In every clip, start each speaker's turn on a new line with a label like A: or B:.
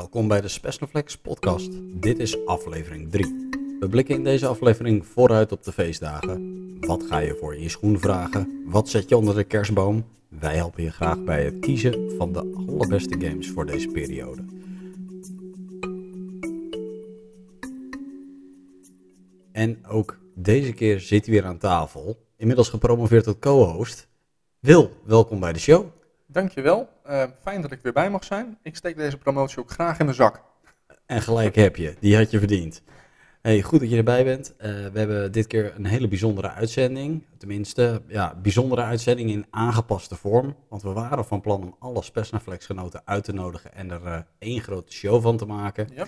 A: Welkom bij de Specialflex podcast. Dit is aflevering 3. We blikken in deze aflevering vooruit op de feestdagen. Wat ga je voor in je schoen vragen? Wat zet je onder de kerstboom? Wij helpen je graag bij het kiezen van de allerbeste games voor deze periode. En ook deze keer zit hij weer aan tafel. Inmiddels gepromoveerd tot co-host. Wil, welkom bij de show.
B: Dankjewel. Uh, fijn dat ik weer bij mag zijn. Ik steek deze promotie ook graag in mijn zak.
A: En gelijk heb je, die had je verdiend. Hey, goed dat je erbij bent. Uh, we hebben dit keer een hele bijzondere uitzending. Tenminste, ja, bijzondere uitzending in aangepaste vorm. Want we waren van plan om alle Spesnaflex genoten uit te nodigen en er uh, één grote show van te maken.
B: Ja.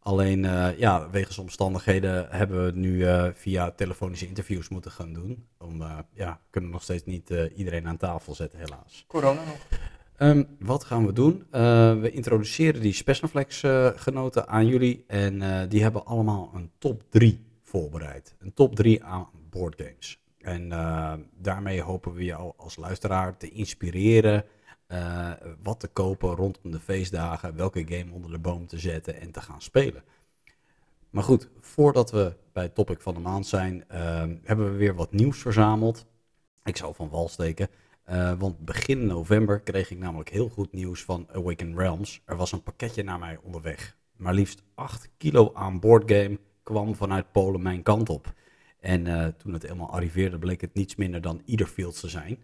A: Alleen, uh, ja, wegens omstandigheden hebben we nu via telefonische interviews moeten gaan doen. Om, ja, we kunnen nog steeds niet iedereen aan tafel zetten, helaas.
B: Corona nog.
A: Um, wat gaan we doen? Uh, we introduceren die Spesnaflex uh, genoten aan jullie en uh, die hebben allemaal een top 3 voorbereid. Een top 3 aan boardgames. En daarmee hopen we jou als luisteraar te inspireren wat te kopen rondom de feestdagen, welke game onder de boom te zetten en te gaan spelen. Maar goed, voordat we bij het topic van de maand zijn, hebben we weer wat nieuws verzameld. Ik zou van wal steken. Uh, want begin november kreeg ik namelijk heel goed nieuws van Awaken Realms. Er was een pakketje naar mij onderweg. Maar liefst 8 kilo aan boardgame kwam vanuit Polen mijn kant op. En uh, toen het eenmaal arriveerde bleek het niets minder dan Fields te zijn.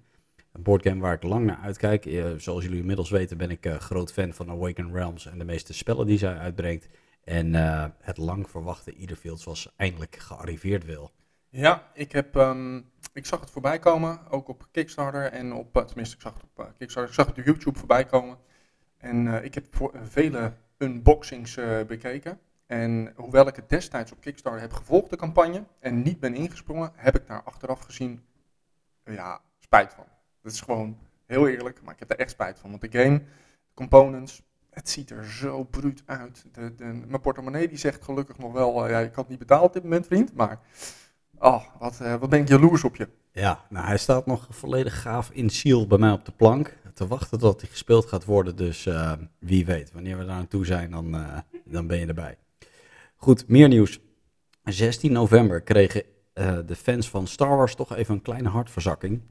A: Een boardgame waar ik lang naar uitkijk. Uh, zoals jullie inmiddels weten ben ik groot fan van Awaken Realms en de meeste spellen die zij uitbrengt. En het lang verwachte Fields was eindelijk gearriveerd wil.
B: Ja, ik, heb, um, ik zag het voorbij komen, ook op Kickstarter en op, uh, tenminste ik zag het op uh, Kickstarter, ik zag het op YouTube voorbij komen. En uh, ik heb voor, vele unboxings bekeken. En hoewel ik het destijds op Kickstarter heb gevolgd, de campagne, en niet ben ingesprongen, heb ik daar achteraf gezien, ja, spijt van. Dat is gewoon heel eerlijk, maar ik heb er echt spijt van. Want de game, components, het ziet er zo bruut uit. De, mijn portemonnee die zegt gelukkig nog wel, ja, ik had niet betaald op dit moment vriend, maar... Oh, wat, uh, wat ben ik jaloers op je.
A: Ja, nou hij staat nog volledig gaaf in seal bij mij op de plank. Te wachten tot hij gespeeld gaat worden. Dus uh, wie weet, wanneer we daar aan toe zijn, dan, uh, dan ben je erbij. Goed, meer nieuws. 16 november kregen de fans van Star Wars toch even een kleine hartverzakking.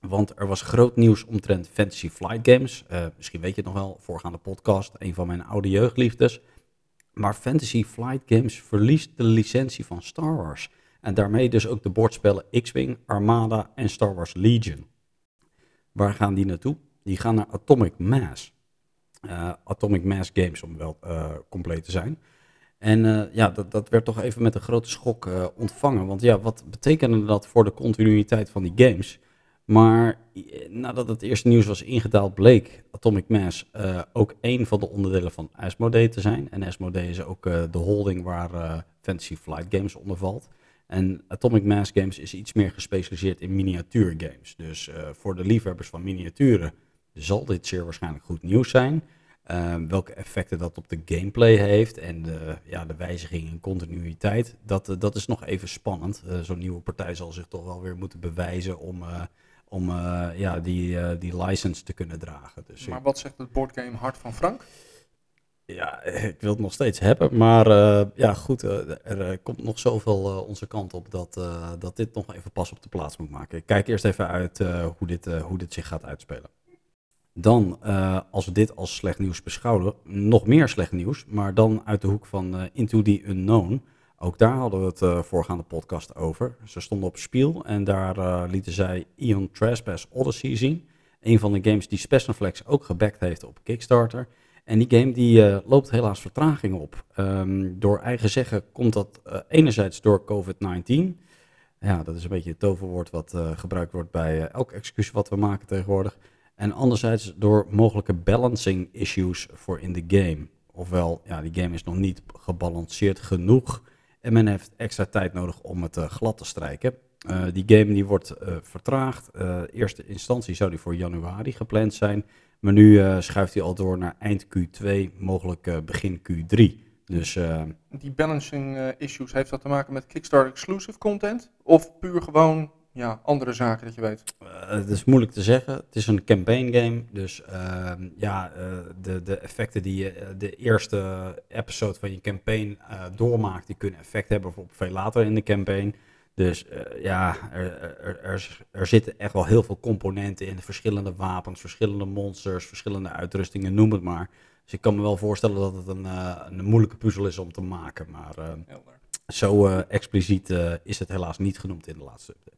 A: Want er was groot nieuws omtrent Fantasy Flight Games. misschien weet je het nog wel, voorgaande podcast, een van mijn oude jeugdliefdes. Maar Fantasy Flight Games verliest de licentie van Star Wars. En daarmee dus ook de bordspellen X-Wing, Armada en Star Wars Legion. Waar gaan die naartoe? Die gaan naar Atomic Mass. Uh, Atomic Mass Games, om wel uh, compleet te zijn. En uh, ja, dat, dat werd toch even met een grote schok ontvangen. Want ja, wat betekende dat voor de continuïteit van die games? Maar nadat het eerste nieuws was ingedaald, bleek Atomic Mass ook een van de onderdelen van Asmodee te zijn. En Asmodee is ook de holding waar Fantasy Flight Games onder valt. En Atomic Mass Games is iets meer gespecialiseerd in miniatuurgames. Dus uh, voor de liefhebbers van miniaturen zal dit zeer waarschijnlijk goed nieuws zijn. Uh, welke effecten dat op de gameplay heeft en de, ja, de wijziging en continuïteit, dat, uh, dat is nog even spannend. Zo'n nieuwe partij zal zich toch wel weer moeten bewijzen om, om ja, die, die license te kunnen dragen. Dus,
B: maar wat zegt het boardgame Hart van Frank?
A: Ja, ik wil het nog steeds hebben. Maar uh, ja, goed, uh, er uh, komt nog zoveel onze kant op dat, dat dit nog even pas op de plaats moet maken. Ik kijk eerst even uit hoe, dit, hoe dit zich gaat uitspelen. Dan, als we dit als slecht nieuws beschouwen, nog meer slecht nieuws. Maar dan uit de hoek van Into the Unknown. Ook daar hadden we het voorgaande podcast over. Ze stonden op Spiel en daar lieten zij Ion Trespass Odyssey zien. Een van de games die Specialflex ook gebackt heeft op Kickstarter. En die game die uh, loopt helaas vertraging op. Um, door eigen zeggen komt dat uh, enerzijds door COVID-19. Ja, dat is een beetje het toverwoord wat uh, gebruikt wordt bij elk excuus wat we maken tegenwoordig. En anderzijds door mogelijke balancing issues voor in de game. Ofwel, ja, die game is nog niet gebalanceerd genoeg. En men heeft extra tijd nodig om het glad te strijken. die game die wordt vertraagd. eerste instantie zou die voor januari gepland zijn. Maar nu uh, schuift hij al door naar eind Q2, mogelijk uh, begin Q3. Dus, uh,
B: die balancing issues, heeft dat te maken met Kickstarter exclusive content? Of puur gewoon ja, andere zaken dat je weet?
A: Het is moeilijk te zeggen. Het is een campaign game. Dus uh, ja, de, de effecten die je de eerste episode van je campaign doormaakt, die kunnen effect hebben op veel later in de campaign. Dus ja, er, er, er, er, zitten echt wel heel veel componenten in. Verschillende wapens, verschillende monsters, verschillende uitrustingen, noem het maar. Dus ik kan me wel voorstellen dat het een, een moeilijke puzzel is om te maken. Maar zo expliciet is het helaas niet genoemd in de laatste update.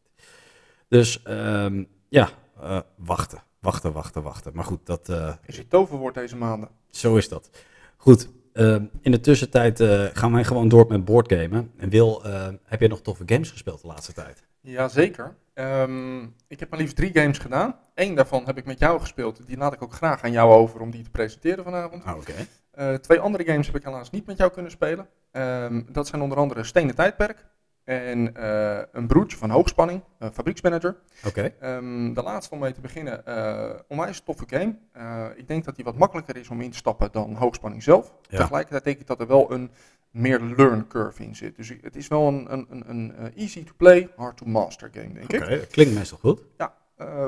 A: Dus um, ja, uh, wachten, wachten, wachten, wachten. Maar goed, dat... Uh,
B: is het toverwoord deze maanden.
A: Zo is dat. Goed, uh, in de tussentijd uh, gaan wij gewoon door met boardgamen. En Wil, heb je nog toffe games gespeeld de laatste tijd?
B: Jazeker. Um, ik heb maar liefst drie games gedaan. Eén daarvan heb ik met jou gespeeld. Die laat ik ook graag aan jou over om die te presenteren vanavond.
A: Ah, Oké.
B: Okay. twee andere games heb ik helaas niet met jou kunnen spelen. Um, dat zijn onder andere Stenen Tijdperk. En uh, een broertje van hoogspanning, fabrieksmanager.
A: Oké.
B: Okay. Um, de laatste om mee te beginnen, uh, onwijs toffe game. Uh, ik denk dat die wat makkelijker is om in te stappen dan hoogspanning zelf. Ja. Tegelijkertijd denk ik dat er wel een meer learn curve in zit. Dus het is wel een, een, een, een easy to play, hard to master game, denk
A: okay.
B: ik.
A: Klinkt meestal goed.
B: Ja,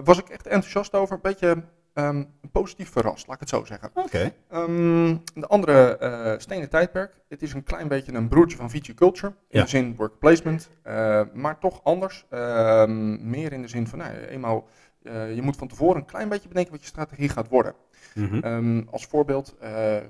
B: was ik echt enthousiast over. Een beetje um, positief verrast, laat ik het zo zeggen.
A: Oké. Okay.
B: Um, de andere uh, Stenen Tijdperk. Het is een klein beetje een broertje van Viticulture. In
A: Ja.
B: de zin work placement. uh, maar toch anders. Um, meer in de zin van, nou, eenmaal, uh, je moet van tevoren een klein beetje bedenken wat je strategie gaat worden.
A: Mhm.
B: Um, als voorbeeld, uh, uh,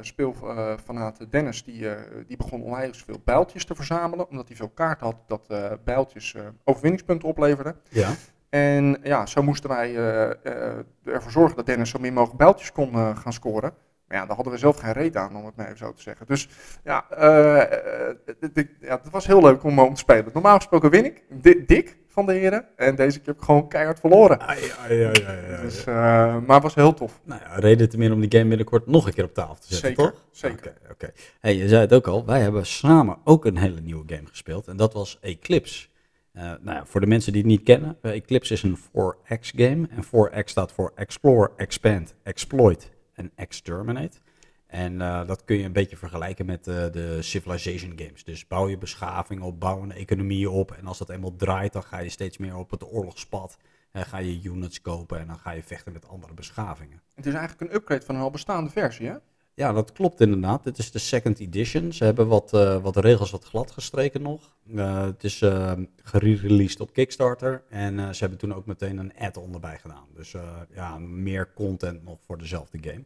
B: speelfanaat Dennis, die, uh, die begon onwijs veel bijltjes te verzamelen. Omdat hij veel kaarten had dat bijltjes overwinningspunten opleverden.
A: Ja.
B: En ja, zo moesten wij uh, uh, ervoor zorgen dat Dennis zo min mogelijk bijltjes kon uh, gaan scoren. Maar ja, daar hadden we zelf geen reet aan, om het maar even zo te zeggen. Dus ja, ja het was heel leuk om, om te spelen. Normaal gesproken win ik, dik van de heren. En deze keer heb ik gewoon keihard verloren.
A: Ai, ai, ai, ai, ai.
B: Dus, maar het was heel tof.
A: Nou ja, reden te meer om die game binnenkort nog een keer op tafel te zetten,
B: zeker,
A: toch?
B: Zeker,
A: Oké, okay, okay. hey, je zei het ook al, wij hebben samen ook een hele nieuwe game gespeeld. En dat was Eclipse. Uh, nou ja, voor de mensen die het niet kennen, uh, Eclipse is een 4X game. En 4X staat voor Explore, Expand, Exploit en Exterminate. En uh, dat kun je een beetje vergelijken met de Civilization games. Dus bouw je beschaving op, bouw een economie op. En als dat eenmaal draait, dan ga je steeds meer op het oorlogspad. En ga je units kopen en dan ga je vechten met andere beschavingen.
B: Het is eigenlijk een upgrade van een al bestaande versie, hè?
A: Ja, dat klopt inderdaad. Dit is de second edition. Ze hebben wat, uh, wat regels wat glad gestreken nog. Uh, het is uh, gereleased op Kickstarter. En ze hebben toen ook meteen een add-on erbij gedaan. Dus ja, meer content nog voor dezelfde game.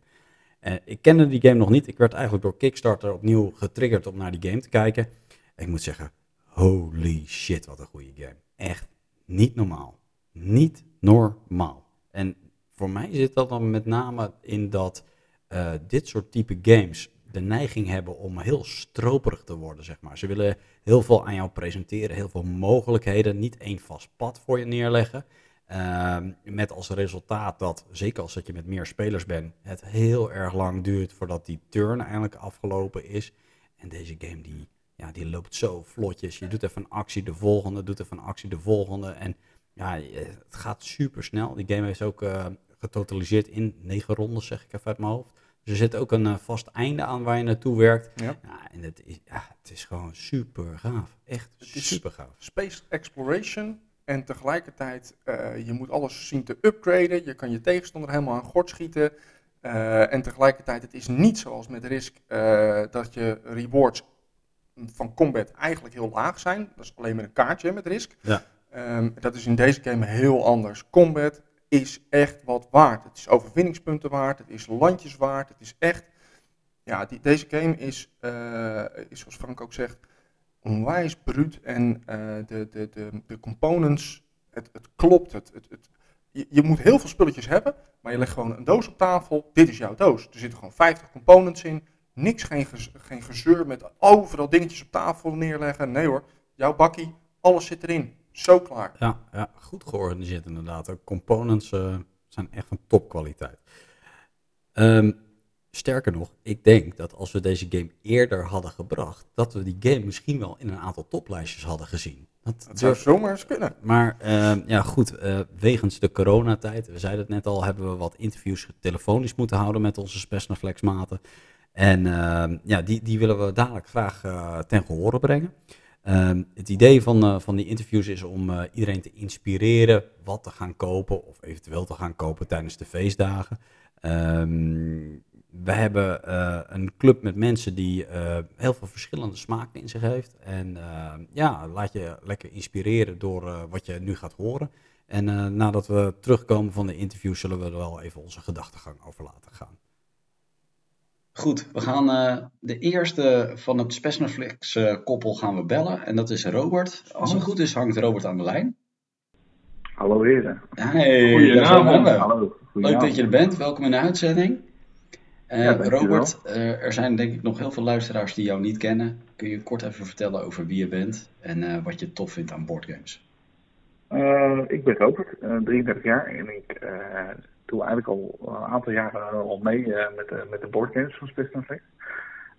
A: En ik kende die game nog niet. Ik werd eigenlijk door Kickstarter opnieuw getriggerd om naar die game te kijken. En ik moet zeggen, holy shit, wat een goede game. Echt niet normaal. Niet normaal. En voor mij zit dat dan met name in dat uh, dit soort type games de neiging hebben om heel stroperig te worden, zeg maar. Ze willen heel veel aan jou presenteren, heel veel mogelijkheden, niet één vast pad voor je neerleggen. Uh, met als resultaat dat, zeker als dat je met meer spelers bent, het heel erg lang duurt voordat die turn eigenlijk afgelopen is. En deze game die, ja, die loopt zo vlotjes. Je doet even een actie, de volgende, doet even een actie, de volgende. En ja, het gaat super snel. Die game is ook uh, getotaliseerd in negen rondes, zeg ik even uit mijn hoofd. Dus er zit ook een uh, vast einde aan waar je naartoe werkt.
B: Ja.
A: ja en het is, ja, het is gewoon super gaaf. Echt super gaaf.
B: Space exploration. En tegelijkertijd, uh, je moet alles zien te upgraden. Je kan je tegenstander helemaal aan gort schieten. Uh, en tegelijkertijd, het is niet zoals met Risk dat je rewards van combat eigenlijk heel laag zijn. Dat is alleen met een kaartje met Risk.
A: Ja.
B: Um, dat is in deze game heel anders. Combat is echt wat waard. Het is overwinningspunten waard, het is landjes waard, het is echt... Ja, die, deze game is, uh, is, zoals Frank ook zegt, onwijs bruut en uh, de, de, de, de components, het, het klopt. Het, het, het, je, moet heel veel spulletjes hebben, maar je legt gewoon een doos op tafel. Dit is jouw doos. Er zitten gewoon 50 components in. Niks, geen, geen gezeur met overal dingetjes op tafel neerleggen. Nee hoor, jouw bakkie, alles zit erin. Zo klaar.
A: Ja, ja goed georganiseerd inderdaad. De components uh, zijn echt van topkwaliteit. Um, sterker nog, ik denk dat als we deze game eerder hadden gebracht, dat we die game misschien wel in een aantal toplijstjes hadden gezien.
B: Dat, dat zou zomaar eens kunnen.
A: Maar uh, ja, goed, uh, wegens de coronatijd, we zeiden het net al, hebben we wat interviews telefonisch moeten houden met onze Spesnaflex maten. En uh, ja, die, die willen we dadelijk graag ten gehore brengen. Ehm, het idee van, eh, van die interviews is om eh, iedereen te inspireren wat te gaan kopen of eventueel te gaan kopen tijdens de feestdagen. Ehm, we hebben eh, een club met mensen die heel veel verschillende smaken in zich heeft. En eh, ja, laat je lekker inspireren door wat je nu gaat horen. En nadat we terugkomen van de interview, zullen we er wel even onze gedachtegang over laten gaan. Goed, we gaan eh, de eerste van het Spesnaflix eh, koppel gaan we bellen. En dat is Robert. Als het goed is, hangt Robert aan de lijn.
C: Hallo heren.
A: Hey,
B: Goedenavond.
C: Hallo.
A: Leuk dat je er bent. Welkom in de uitzending. Eh,
C: Ja.
A: Robert, eh, er zijn denk ik nog heel veel luisteraars die jou niet kennen. Kun je kort even vertellen over wie je bent en eh, wat je tof vindt aan boardgames?
C: Eh, ik ben Robert, eh 33 jaar en ik eh, doe eigenlijk al een aantal jaren al mee eh, met, de met de boardgames van Spectrum Effect.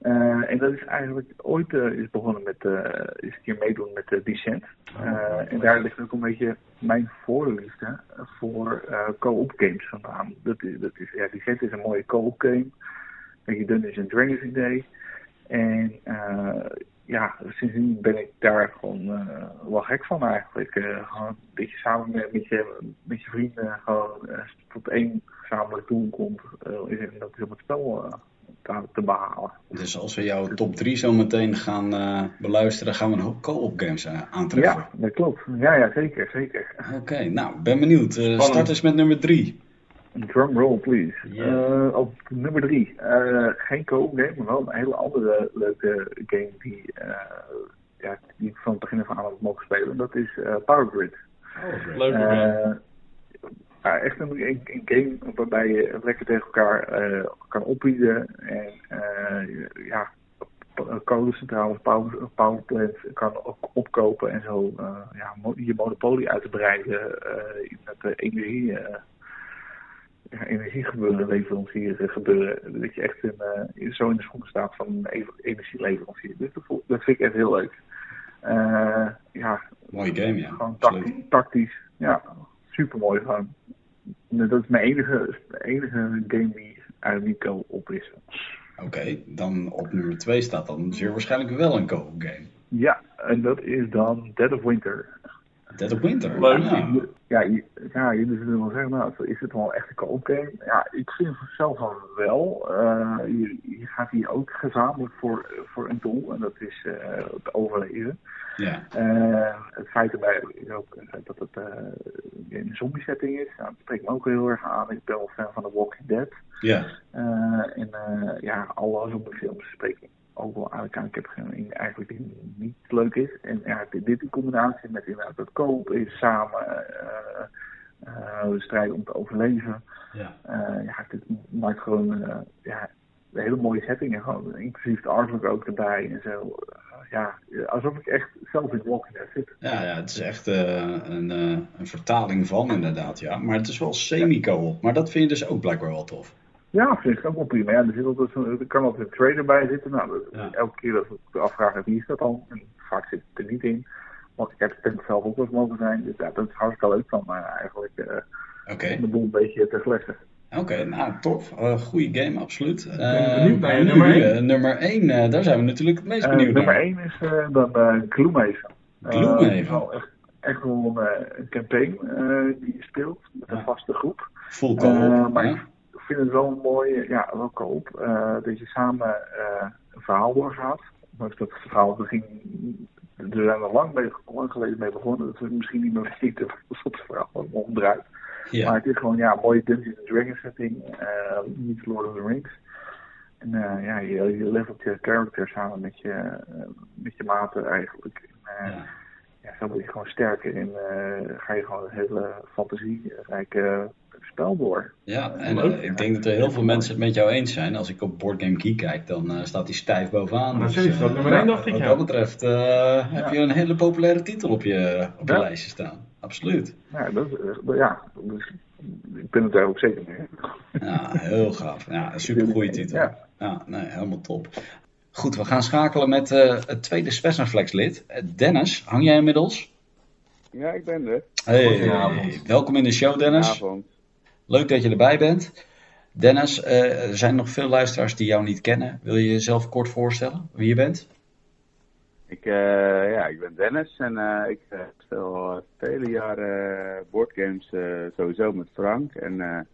C: Eh, en dat is eigenlijk ooit eh, is begonnen met eh is een keer meedoen met de. Eh, en daar ligt ook een beetje mijn voorliefde voor eh co-op games vandaan. Dat is, dat is, ja, Descent is een mooie co-op game. Een beetje Dungeons and Dragons idee. En eh, ja, sindsdien ben ik daar gewoon eh, wel gek van eigenlijk. Eh, gewoon een beetje samen met, met, je, met je vrienden gewoon eh, tot één gezamenlijk doel komt. eh, en dat is om het spel te, te behalen.
A: Dus als we jouw top 3 zo meteen gaan beluisteren, gaan we een hoop co-op games aantreffen.
C: Ja, dat klopt. Ja, ja, zeker, zeker.
A: Oké, nou, ben benieuwd. Start eens met nummer 3.
C: Drum roll, please. Eh, op nummer drie. Eh, geen co-op game, maar wel een hele andere leuke game die, eh, ja, die ik van het begin af aan heb mogen spelen. Dat is Power Grid.
B: Leuk
C: Eh, ja, echt een, een, een game waarbij je lekker tegen elkaar kan opbieden en eh, ja, kolencentrales, power, powerplants kan ook opkopen en zo ja, mo- je monopolie uit te breiden eh, energie, ja, energiegebeuren, leverancier gebeuren. Dat je echt in, eh, zo in de schoenen staat van een energieleverancier. Dus dat, dat vind ik echt heel leuk. Eh, ja,
A: Mooie game, ja.
C: gewoon
A: Absoluut.
C: tactisch, tactisch. Ja, super mooi gewoon. Dat is mijn enige, enige game die eigenlijk niet co-op is.
A: Oké, dan op nummer 2 staat dan zeer waarschijnlijk wel een co-op game.
C: Ja, en dat is dan Dead of Winter.
A: Dead of Winter.
B: Leuk.
A: Ja.
C: Ja, je, ja jullie zullen wel zeggen, nou, is het wel echt een co-op game? Ja, ik vind het zelf wel. Eh, je, je gaat hier ook gezamenlijk voor, voor een doel, en dat is eh, het overleven.
A: Ja.
C: Eh, het feit erbij is ook dat het eh, in een zombie setting is. Nou, dat spreekt me ook heel erg aan. Ik ben wel fan van The Walking Dead.
A: Ja.
C: Eh, en eh, ja, alle zombiefilms spreken ook wel eigenlijk aan. Ik heb geen eigenlijk die niet leuk is. En ja, dit, in combinatie met inderdaad dat koop is samen eh eh, de strijd om te overleven.
A: Ja.
C: Eh, ja, dit maakt gewoon eh, ja, een hele mooie setting. En gewoon, inclusief de artwork ook erbij en zo. Eh, ja, alsof ik echt zelf in Walking Dead zit.
A: Ja, ja, het is echt eh, een, eh, een vertaling van inderdaad, ja. Maar het is wel semi-co-op. Maar dat vind je dus ook blijkbaar wel tof.
C: Ja, vind ik ook wel prima. Ja, er, zit altijd er kan altijd een trailer bij zitten. Nou, dat-
A: Ja.
C: elke keer dat ik afvraag wie is dat dan? En vaak zit het er niet in. Want ik heb het zelf ook wel mogen zijn. Dus ja, dat is hartstikke leuk van mij eigenlijk. eh,
A: Oké,
C: om de boel een beetje te flessen.
A: oké, nou tof. Eh goede game, absoluut. Eh,
B: ben benieuwd je
A: nu,
B: nummer één.
A: eh, nummer 1, daar zijn we natuurlijk het meest
C: Eh,
A: benieuwd
C: nummer
A: naar.
C: 1 is eh, dan eh Gloomhaven. Eh,
A: Gloomhaven.
C: wel echt, echt wel een, eh, campaign eh, die je speelt met een vaste groep.
A: Full.
C: Eh, maar
A: ja.
C: Ik vind het wel een mooie, ja, wel koop. eh, dat je samen eh, een verhaal doorgaat. Maar dat verhaal begin, er zijn er lang, mee, lang geleden mee begonnen. Dat we misschien niet meer weten wat het verhaal omdraait.
A: Ja.
C: Maar het is gewoon ja, een mooie Dungeons Dragons setting. eh niet Lord of the Rings. En ja, je, je levelt je character samen met je, eh, met je maten eigenlijk. En, eh,
A: Ja.
C: ja, zo word je gewoon sterker en ga je gewoon een hele fantasierijke spel door.
A: Ja, en eh, ik denk dat er heel veel mensen het met jou eens zijn. Als ik op Board Game Geek kijk, dan eh, staat hij stijf bovenaan.
B: Maar
A: Dus, eh,
B: dat nummer één dacht ik,
A: Wat
B: ja.
A: dat betreft eh, heb je een hele populaire titel op je, op je
C: Ja.
A: lijstje staan. Absoluut.
C: Ja, dat ja dus ik ben het daar ook zeker mee.
A: Ja, heel gaaf. Ja, een supergoeie titel. Ja.
C: Ja.
A: nee, helemaal top. Goed, we gaan schakelen met eh, het tweede Spesnaflex lid. Dennis, hang jij inmiddels?
D: Ja, ik ben er.
A: Hey,
B: Goedenavond.
A: welkom in de show Dennis.
D: Avond.
A: Leuk dat je erbij bent. Dennis, eh, er zijn nog veel luisteraars die jou niet kennen. Wil je jezelf kort voorstellen, wie je bent?
D: Ik, eh, ja, ik ben Dennis en eh, ik speel al vele jaren boardgames sowieso met Frank en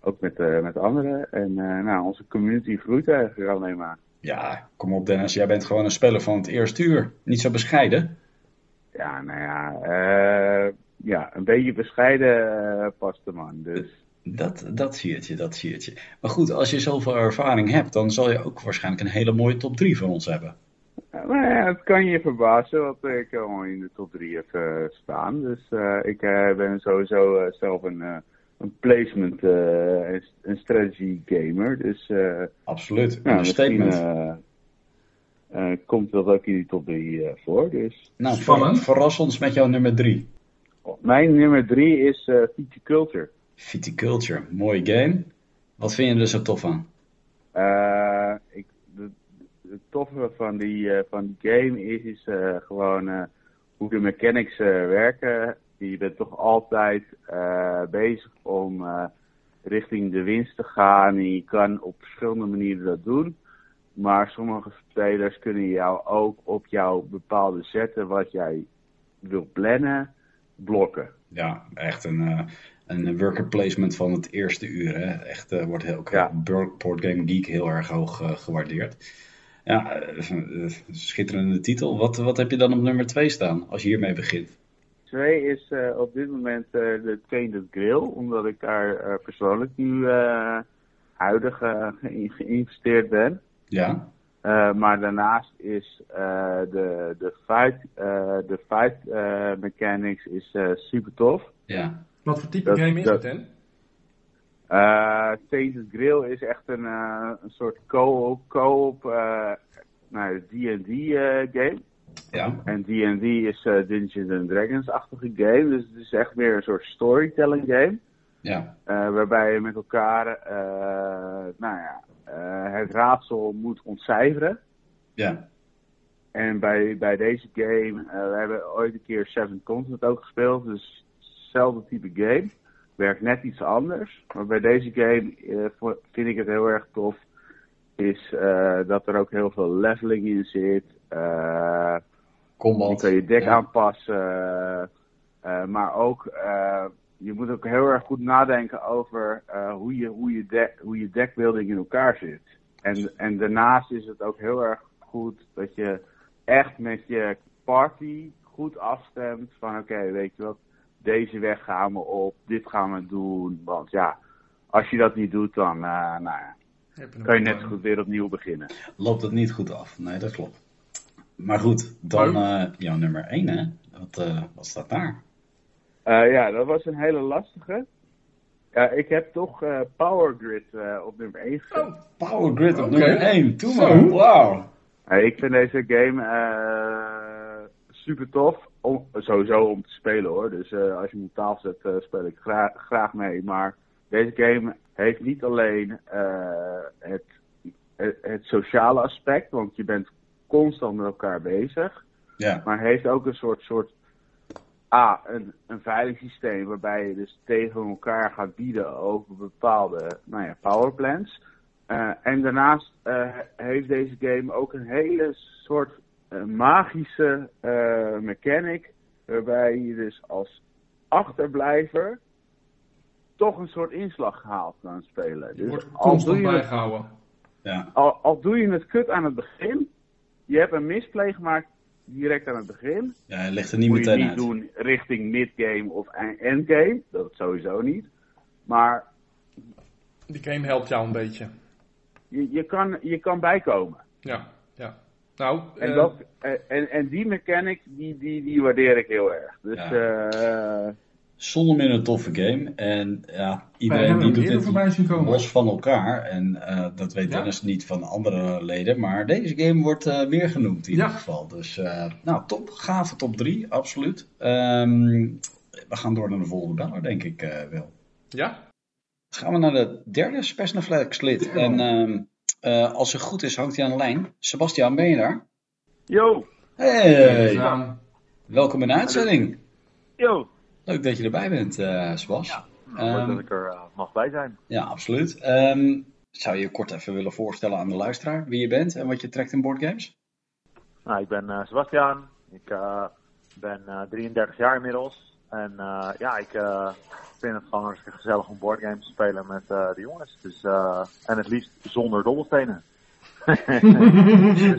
D: ook met, met anderen. En nou, onze community groeit eigenlijk alleen maar.
A: Ja, kom op Dennis, jij bent gewoon een speler van het eerste uur. Niet zo bescheiden.
D: Ja, nou ja, ja een beetje bescheiden past de man. Dus
A: Dat, dat zie je, dat zie je. Maar goed, als je zoveel ervaring hebt, dan zal je ook waarschijnlijk een hele mooie top 3 van ons hebben.
D: Ja, maar ja, het kan je verbazen, want ik al in de top 3 heb eh, staan. Dus eh, ik eh, ben sowieso eh, zelf een, eh, een placement eh, en een strategy gamer. Dus eh,
A: Absoluut.
D: ja,
A: een statement.
D: eh, eh, komt dat ook in die top 3 eh, voor. Dus
A: nou,
E: spannend.
A: ver- verras ons met jouw nummer 3.
D: mijn nummer 3 is eh Viticulture.
A: Viticulture, mooie game. Wat vind je er zo tof aan?
D: Eh, ik, de, het toffe van die, eh, van die game is, is eh, gewoon hoe de mechanics werken. Je bent toch altijd bezig om richting de winst te gaan. En je kan op verschillende manieren dat doen. Maar sommige spelers kunnen jou ook op jouw bepaalde zetten wat jij wil plannen, blokken.
A: Ja, echt een, een worker placement van het eerste uur. Hè? Echt eh, wordt heel, ook
D: Ja.
A: Board Board Game Geek heel erg hoog eh, gewaardeerd. Ja, eh, eh, schitterende titel. Wat, wat heb je dan op nummer 2 staan, als je hiermee begint?
D: Twee is eh, op dit moment eh, de Tainted Grill, omdat ik daar eh, persoonlijk nu eh, huidig eh, in geïnvesteerd ben.
A: Ja,
D: Eh, maar daarnaast is eh, de, de fight, eh, de fight eh, mechanics is eh, super tof.
A: ja.
E: Wat voor type
D: Dat-
E: game is
D: dat-
E: het, hè?
D: Eh Tainted Grill is echt een, eh, een soort co-op, co-op eh, nou, D&D eh, game.
A: Ja,
D: En D&D is eh, Dungeons and Dragons-achtige game, dus het is echt meer een soort storytelling game.
A: ja,
D: Eh, waarbij je met elkaar eh, nou ja, eh, het raadsel moet ontcijferen.
A: ja.
D: En bij, bij deze game, eh, we hebben ooit een keer Seven Continent ook gespeeld, dus hetzelfde type game. Werkt net iets anders. Maar bij deze game eh, vind ik het heel erg tof, is eh, dat er ook heel veel leveling in zit.
A: Combat.
D: je kan je deck
A: ja.
D: aanpassen. maar ook, je moet ook heel erg goed nadenken over hoe, je, hoe, je deck, hoe je deckbuilding in elkaar zit. En, en daarnaast is het ook heel erg goed dat je echt met je party goed afstemt van oké, weet je wat, deze weg gaan we op, dit gaan we doen. Want ja, als je dat niet doet, dan eh, nou ja, kan je net
E: eh,
D: zo goed weer opnieuw beginnen.
A: Loopt het niet goed af? Nee, dat klopt. Maar goed, dan eh, jouw nummer 1, hè? Wat, eh, wat staat daar?
D: Eh, ja, dat was een hele lastige. Ja, ik heb toch eh, Power Grid eh, op nummer 1 gezet.
E: Oh,
A: Power Grid op nummer 1. Doe
E: Zo.
A: maar. Wauw.
D: Eh, ik vind deze game eh, super tof. Om, sowieso om te spelen hoor. Dus eh, als je hem op tafel zet, eh, speel ik graag, graag mee. Maar deze game heeft niet alleen eh, het, het, het sociale aspect. Want je bent constant met elkaar bezig.
A: Ja,
D: Maar heeft ook een soort, soort A, een, een veiligheidssysteem waarbij je dus tegen elkaar gaat bieden over bepaalde nou ja, powerplants. Eh, en daarnaast heeft deze game ook een hele soort magische eh, mechanic. Waarbij je dus als achterblijver toch een soort inslag gehaald kan spelen.
E: je
D: Dus
E: wordt
D: al doe,
E: constant
D: je het,
E: bijgehouden.
A: ja,
D: al, al doe je het kut aan het begin, je hebt een misplay gemaakt direct aan het begin.
A: ja hij ligt er niet
D: moet je
A: meteen
D: niet
A: uit.
D: doen richting midgame of e- endgame. Dat sowieso niet. Maar
E: Die game helpt jou een beetje.
D: je, je, kan, je kan bijkomen.
E: Ja. Nou,
D: En,
E: eh,
D: dat, en, en, die mechanic, die, die, die waardeer ik heel erg. Dus eh,
A: Zonder meer een toffe game. En ja, iedereen die doet dit
E: komen.
A: los van elkaar. En eh, dat weet
E: Ja.
A: Dennis niet van andere leden. Maar deze game wordt eh, meer genoemd in
E: Ja.
A: ieder geval. Dus eh, nou, top. Gave top 3, absoluut. Ehm, we gaan door naar de volgende beller, denk ik eh, wel.
E: Ja?
A: Dan gaan we naar de derde Spesnaflex lid. En ehm, eh, als het goed is, hangt hij aan de lijn. Sebastian, ben je daar?
D: yo,
A: Hey, welkom in de uitzending.
C: Yo,
A: Leuk dat je erbij bent, eh Sebas.
C: leuk
A: Ehm,
C: dat ik er eh, mag bij zijn.
A: Ja, absoluut. Ehm, zou je je kort even willen voorstellen aan de luisteraar wie je bent en wat je trekt in boardgames?
F: Nou, ik ben eh, Sebastian. Ik eh, ben eh, 33 jaar inmiddels. En eh, ja, ik eh, vind het gewoon hartstikke gezellig om boardgames te spelen met eh, de jongens. Dus, en het liefst zonder dobbelstenen.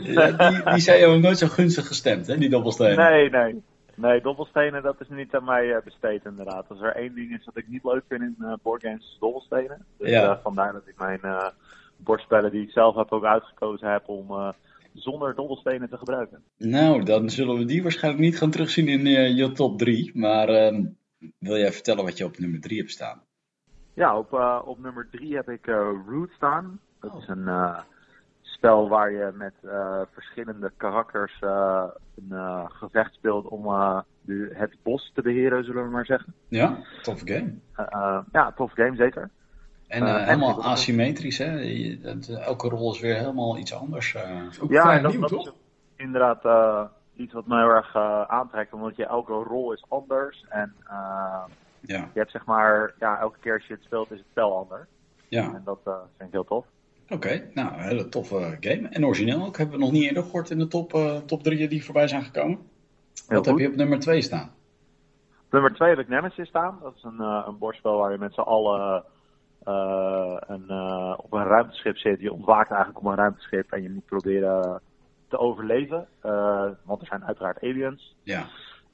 A: Ja, die, die zijn jou nooit zo gunstig gestemd, hè, die dobbelstenen.
F: Nee, nee. Nee, dobbelstenen, dat is niet aan mij besteed inderdaad. Als er één ding is dat ik niet leuk vind in boardgames, is dobbelstenen. Dus
A: Ja.
F: vandaar dat ik mijn bordspellen die ik zelf heb ook uitgekozen heb om zonder dobbelstenen te gebruiken.
A: Nou, dan zullen we die waarschijnlijk niet gaan terugzien in eh, je top 3. Maar ehm, wil jij vertellen wat je op nummer 3 hebt staan?
F: Ja, op, eh, op nummer drie heb ik eh, Root staan. Dat is een spel waar je met verschillende karakters een gevecht speelt om de, het bos te beheren, zullen we maar zeggen.
A: Ja, toffe game.
F: Ja, tof game zeker.
A: En
F: Eh,
A: helemaal asymmetrisch, hè? Je- dat, elke rol is weer helemaal iets anders. eh.
B: is ook
F: Ja, dat,
B: nieuw,
F: dat
B: toch?
F: is inderdaad eh, iets wat mij heel erg eh, aantrekt, omdat je elke rol is anders. En
A: ja,
F: je hebt zeg maar, ja, elke keer als je het speelt is het spel anders.
A: ja.
F: En dat eh, vind ik heel tof.
A: Oké, nou, een hele toffe game. En origineel ook. Hebben we nog niet eerder gehoord in de top, eh top 3 die voorbij zijn gekomen.
F: Heel
A: Wat heb je op nummer 2 staan?
F: Nummer 2 heb ik Nemesis staan. Dat is een, eh, een bordspel waar je met z'n allen een, eh, op een ruimteschip zit. Je ontwaakt eigenlijk op een ruimteschip en je moet proberen te overleven. Eh, want er zijn uiteraard aliens.
A: Ja,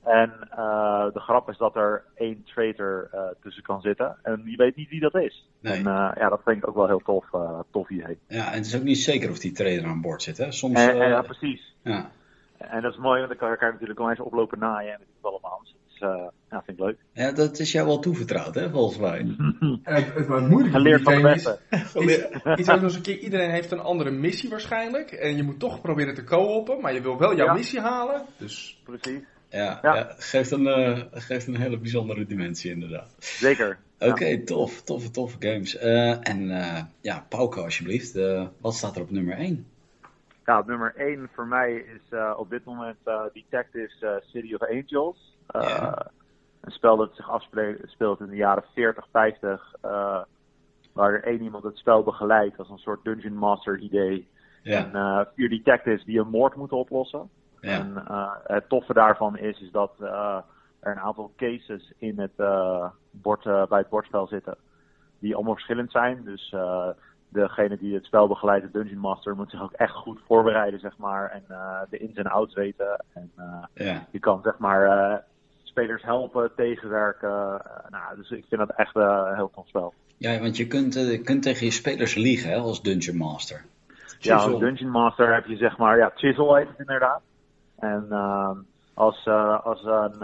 F: En eh, de grap is dat er één traitor eh, tussen kan zitten. En je weet niet wie dat is.
A: Nee.
F: En eh, ja, dat vind ik ook wel heel tof, eh, tof idee.
A: ja, en het is ook niet zeker of die trader aan boord zit, hè? Soms,
F: En, en,
A: eh,
F: ja, precies.
A: ja.
F: En dat is mooi, want dan kan je natuurlijk wel eens oplopen naaien en weet ik het allemaal. Dus is, eh, ja, vind ik leuk.
A: ja, dat is jou wel toevertrouwd, hè, volgens mij.
B: Het, het moeilijk
F: Geleerd van de beste.
B: Is, is ook nog eens een keer, iedereen heeft een andere missie waarschijnlijk. En je moet toch proberen te co-open, maar je wil wel jouw
F: Ja.
B: missie halen. Dus
F: Precies.
A: Ja, ja.
F: Ja.
A: geeft, een, eh, geeft een hele bijzondere dimensie, inderdaad.
F: Zeker.
A: Oké, tof, toffe, toffe games. Eh, en eh, ja, Pauke, alsjeblieft. eh, wat staat er op nummer 1?
F: Ja, nummer 1 voor mij is eh, op dit moment eh, Detectives eh, City of Angels. Eh,
A: Ja.
F: Een spel dat zich afspeelt in de jaren 40, 50. eh, waar er één iemand het spel begeleidt als een soort Dungeon Master idee.
A: Ja,
F: En eh, vier detectives die een moord moeten oplossen.
A: ja,
F: En het toffe daarvan is, is dat er een aantal cases in het, bord, bij het bordspel zitten. Die allemaal verschillend zijn. Dus degene die het spel begeleidt, de Dungeon Master, moet zich ook echt goed voorbereiden, zeg maar. En de ins en outs weten. En
A: ja.
F: je kan, zeg maar, spelers helpen, tegenwerken. Eh, nou, dus ik vind dat echt eh, een heel tof spel.
A: Ja, want je kunt, eh, je kunt tegen je spelers liegen, hè, als Dungeon Master.
F: Ja, als Dungeon Master heb je zeg maar, ja, Chisel heet het inderdaad. En ehm, als, als een,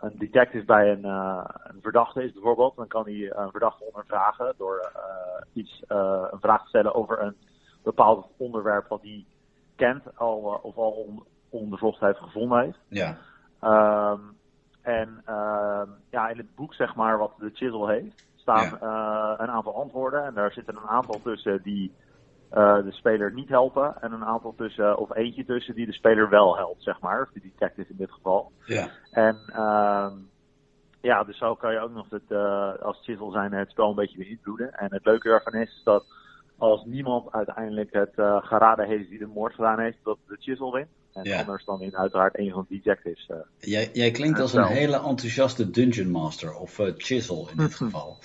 F: een detective bij een, een verdachte is bijvoorbeeld, dan kan hij een verdachte ondervragen door iets, een vraag te stellen over een bepaald onderwerp wat hij kent al, of al on- onderzocht heeft, gevonden heeft.
A: Ja,
F: Ehm, en ehm, ja, in het boek, zeg maar, wat de Chisel heeft, staan eh, een aantal antwoorden. En daar zitten een aantal tussen die eh, de speler niet helpen. En een aantal tussen, of eentje tussen die de speler wel helpt, zeg maar. Of de detective in dit geval.
A: ja,
F: En ehm, ja, dus zo kan je ook nog het, eh, als Chisel zijn het spel een beetje beïnvloeden. En het leuke daarvan is dat als niemand uiteindelijk het eh, geraden heeft die de moord gedaan heeft, dat de Chisel wint. En
A: Ja.
F: anders dan wint uiteraard een van de detectives. eh.
A: Jij, jij klinkt als een hele enthousiaste Dungeon Master, of eh, Chisel in dit geval.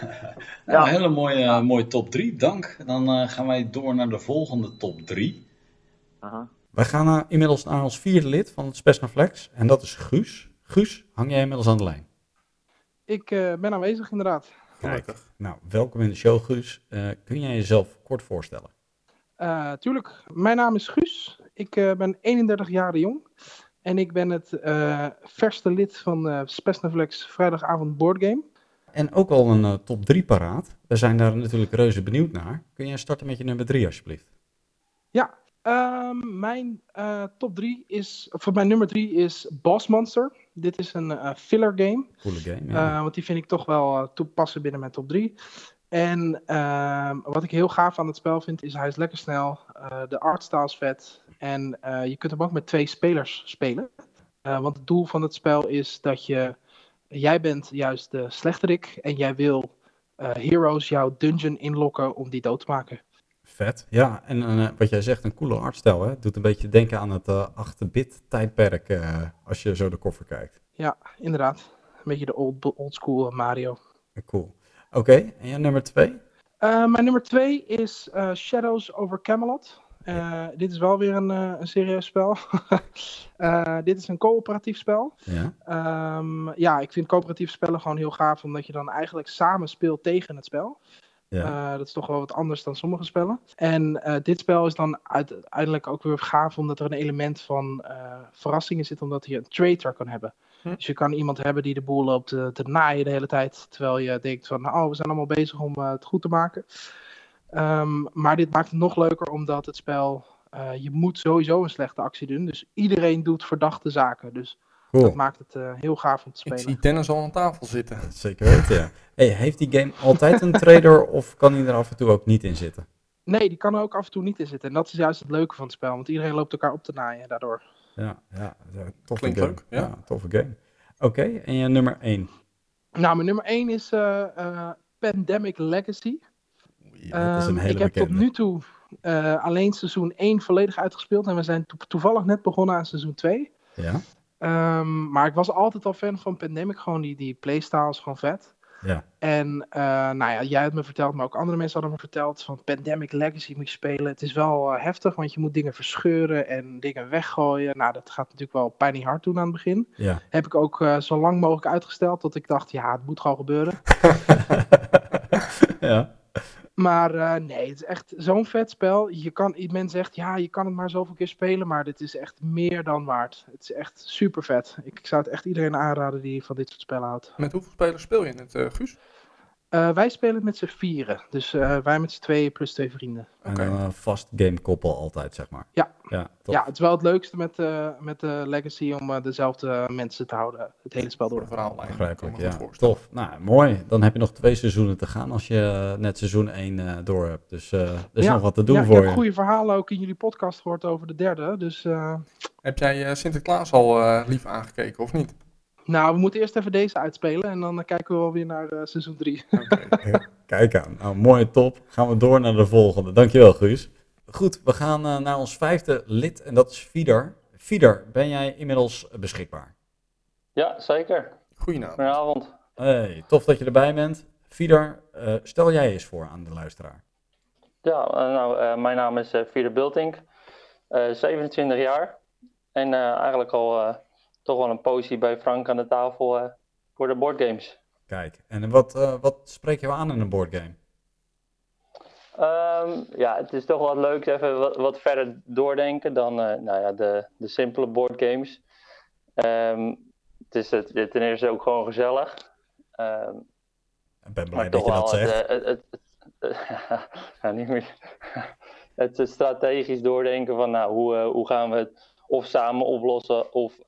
F: Ja.
A: nou, een hele mooie, mooie top 3, dank. Dan eh, gaan wij door naar de volgende top 3.
F: Aha.
G: Wij gaan inmiddels naar ons vierde lid van het Spesnaflex. En dat is Guus. Guus, hang jij inmiddels aan de lijn?
H: Ik eh, ben aanwezig inderdaad.
G: Kijk, nou, welkom in de show, Guus. Eh, kun jij jezelf kort voorstellen?
H: Eh, tuurlijk, mijn naam is Guus. Ik eh, ben 31 jaar jong. En ik ben het eh, verste lid van eh Spesnaflex vrijdagavond boardgame.
G: En ook al een top 3 paraat. We zijn daar natuurlijk reuze benieuwd naar. Kun jij starten met je nummer 3, alsjeblieft?
H: Ja, ehm, mijn eh, top 3 is, of mijn nummer 3 is Boss Monster. Dit is een eh, filler game.
G: Coole game. Ja.
H: Eh, want die vind ik toch wel toepassen binnen mijn top 3. En ehm, wat ik heel gaaf aan het spel vind, is hij is lekker snel. de artstyle is vet. En je kunt hem ook met twee spelers spelen. Want het doel van het spel is dat je... Jij bent juist de slechterik en jij wil heroes jouw dungeon inlokken om die dood te maken.
A: Vet. Ja, en eh, wat jij zegt, een coole artstijl. Hè? Doet een beetje denken aan het eh 8-bit tijdperk eh, als je zo de koffer kijkt.
H: Ja, inderdaad. Een beetje de old, old school Mario.
A: Cool. Oké, en ja, nummer twee?
H: Mijn nummer twee is Shadows over Camelot. Dit is wel weer een, een serieus spel. Dit is een coöperatief spel.
A: Ja.
H: Ehm, ja, ik vind coöperatieve spellen gewoon heel gaaf, omdat je dan eigenlijk samen speelt tegen het spel.
A: Ja.
H: Eh, dat is toch wel wat anders dan sommige spellen. En eh, dit spel is dan uite- uiteindelijk ook weer gaaf, omdat er een element van eh, verrassingen zit, omdat je een traitor kan hebben.
B: Hm.
H: Dus je kan iemand hebben die de boel loopt te, te naaien de hele tijd, terwijl je denkt van, oh, we zijn allemaal bezig om het goed te maken. Ehm, maar dit maakt het nog leuker, omdat het spel, eh, je moet sowieso een slechte actie doen. Dus iedereen doet verdachte zaken. Dus
A: Cool.
H: dat maakt het eh, heel gaaf om te
B: Ik
H: spelen.
B: zie Dennis al aan tafel zitten.
A: Zeker weten, ja. Hey, heeft die game altijd een trader of kan hij er af en toe ook niet in zitten?
H: Nee, die kan er ook af en toe niet in zitten. En dat is juist het leuke van het spel, want iedereen loopt elkaar op te naaien daardoor.
A: Ja, ja, ja, toffe
B: Klinkt
A: game.
B: leuk, ja.
A: toffe game. Oké, en je nummer één?
H: Nou, mijn nummer 1 is eh, eh, Pandemic Legacy.
A: Dat is een
H: Ehm,
A: hele
H: ik heb tot nu toe eh, alleen seizoen 1 volledig uitgespeeld. En we zijn to- toevallig net begonnen aan seizoen 2.
A: Ja?
H: Ehm, maar ik was altijd al fan van Pandemic. Gewoon die, die playstyle is gewoon vet.
A: Ja.
H: En eh, nou ja, jij had me verteld, maar ook andere mensen hadden me verteld van Pandemic Legacy moet je spelen. Het is wel eh, heftig, want je moet dingen verscheuren en dingen weggooien. Nou, dat gaat natuurlijk wel pijnlijk hard doen aan het begin.
A: Ja.
H: Heb ik ook eh, zo lang mogelijk uitgesteld, tot ik dacht, ja, het moet gewoon gebeuren.
A: ja.
H: Maar eh, nee, het is echt zo'n vet spel. Je kan, men zegt, ja, je kan het maar zoveel keer spelen, maar dit is echt meer dan waard. Het is echt super vet. Ik, zou het echt iedereen aanraden die van dit soort spellen houdt.
B: Met hoeveel spelers speel je in het, eh, Guus?
H: Eh, wij spelen het met z'n vieren. Dus eh, wij met z'n tweeën plus twee vrienden.
A: En
B: Oké.
A: dan een vast gamekoppel altijd, zeg maar.
H: Ja.
A: Ja, top.
H: Ja, het is wel het leukste met, eh, met de Legacy om eh, dezelfde mensen te houden. Het hele spel
B: Voor
H: door.
B: de verhaallijn.
A: Begrijpelijk, ja. Tof. Nou, mooi. Dan heb je nog twee seizoenen te gaan als je eh, net seizoen 1 door hebt. Dus eh, er is
H: Ja.
A: nog wat te doen
H: ja, ik
A: voor
H: heb
A: je.
H: goede verhalen ook in jullie podcast gehoord over de derde. Dus eh,
B: Heb jij eh, Sinterklaas al eh, lief aangekeken of niet?
H: Nou, we moeten eerst even deze uitspelen. En dan eh, kijken we wel weer naar eh, seizoen 3.
B: Oké.
A: Kijk aan. Nou, mooie top. Gaan we door naar de volgende. Dankjewel, Guus. Goed, we gaan eh, naar ons vijfde lid en dat is Fieder. Fieder, ben jij inmiddels beschikbaar?
I: Ja, zeker.
B: Goedenavond.
I: Goedenavond.
A: Hey, tof dat je erbij bent. Fieder, eh, stel jij eens voor aan de luisteraar.
I: Ja, nou, eh, mijn naam is eh Fieder Bultink, eh 27 jaar. En eh, eigenlijk al eh, toch wel een poosje bij Frank aan de tafel eh, voor de boardgames.
A: Kijk, en wat, eh, wat spreek je aan in een boardgame?
I: Ehm, ja, het is toch wel leuk even wat, wat verder doordenken dan eh, nou ja, de, de simpele boardgames. Ehm het is het, ten eerste ook gewoon gezellig. Ehm,
A: Ik ben blij dat je dat zegt.
I: Het, het, het, het- ja, niet meer. het is strategisch doordenken van nou, hoe, hoe gaan we het of samen oplossen of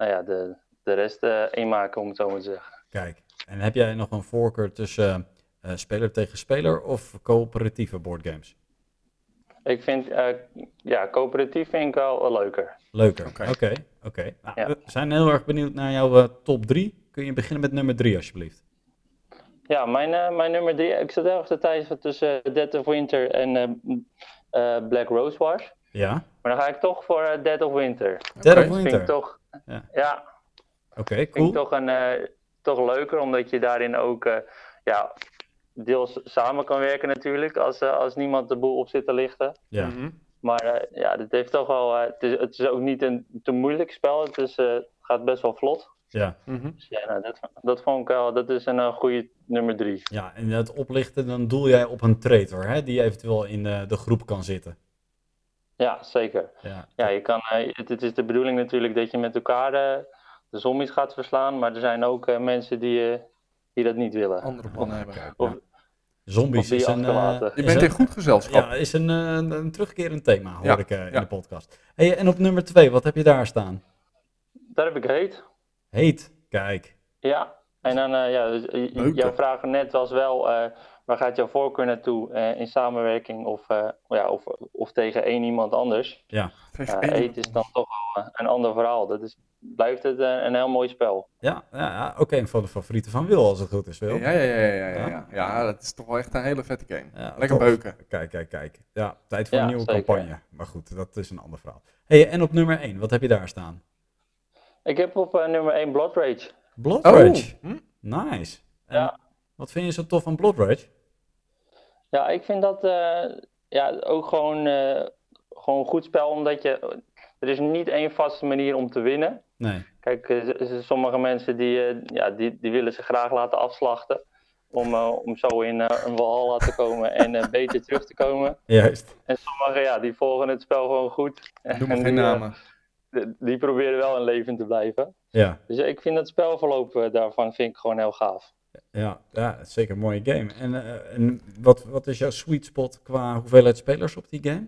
I: nou ja, de, de rest eh eenmaken, om het zo maar te zeggen.
A: Kijk, en heb jij nog een voorkeur tussen eh, speler tegen speler of coöperatieve boardgames?
I: Ik vind, eh, ja, coöperatief vind ik wel, leuker.
A: Leuker. Oké,
B: Oké.
A: oké. Nou,
I: Ja.
A: We zijn heel erg benieuwd naar jouw top 3. Kun je beginnen met nummer 3 alsjeblieft?
I: Ja, mijn, eh, mijn nummer drie, ik zit ergens de tijd tussen uh, Dead of Winter en eh, eh, Black Rose Wars.
A: Ja?
I: Maar dan ga ik toch voor Dead of Winter.
A: Dead of
I: Vind
A: Winter.
I: ik toch,
A: Ja.
I: ja,
A: Oké,
I: vind
A: cool.
I: ik toch, een, eh, toch leuker, omdat je daarin ook eh, ja, deels samen kan werken natuurlijk, als, eh, als niemand de boel op zit te lichten.
A: Ja.
B: Mhm.
I: Maar eh, ja, dit heeft toch wel, eh, het, is, het is ook niet een te moeilijk spel, het, is, eh, gaat best wel vlot.
A: Ja.
B: Mhm.
I: Dus ja, nou, dat, dat vond ik wel, dat is een eh, goede nummer drie.
A: ja, en het oplichten, dan doel jij op een traitor, hè, die eventueel in eh, de groep kan zitten.
I: Ja, zeker.
A: Ja,
I: Ja, je kan, eh, het, het is de bedoeling natuurlijk dat je met elkaar eh, de zombies gaat verslaan, maar er zijn ook eh, mensen die, die dat niet willen.
B: Andere plannen hebben.
I: Of,
A: Zombies
I: Of die
A: is een, eh.
B: Je bent in goed gezelschap.
A: Ja, is een, een, een terugkerend thema, hoor
B: Ja,
A: ik eh, in
B: ja.
A: de podcast. Hey, en op nummer 2, wat heb je daar staan?
I: daar heb ik heet.
A: Heet. Kijk.
I: Ja, en dan, eh, ja, dus, jouw vraag net was wel, eh, waar gaat jouw voorkeur naartoe in samenwerking of, ja, of, of tegen één iemand anders?
A: Ja.
I: eten is dan toch wel een ander verhaal. Dat is, blijft het een heel mooi spel.
A: Ja, ja, ja ook een van de favorieten van Wil, als het goed is, Wil.
B: Ja, ja, ja, ja, ja, ja. ja dat is toch wel echt een hele vette game. Lekker beuken.
A: Kijk, kijk, kijk. Ja, tijd voor een nieuwe campagne. Maar goed, dat is een ander verhaal. hey, en op nummer 1, wat heb je daar staan?
I: Ik heb op uh, nummer 1 Blood Rage.
A: Blood Rage? Oh. Hm? Nice. En ja. Wat vind je zo tof van Blood Rage?
I: Ja, ik vind dat uh, ja, ook gewoon, uh, gewoon een goed spel, omdat je... Er is niet één vaste manier om te winnen.
A: Nee.
I: Kijk, sommige mensen die, ja, die, die willen ze graag laten afslachten. Om, om zo in een Valhalla te komen en beter terug te komen.
A: Juist.
I: En sommigen, ja, die volgen het spel gewoon goed.
B: Doe maar geen namen
I: die proberen wel in leven te blijven.
A: Ja.
I: Dus ik vind het spelverloop eh, daarvan vind ik gewoon heel gaaf.
A: Ja, ja zeker een mooie game. En, uh, en wat, wat is jouw sweet spot qua hoeveelheid spelers op die game?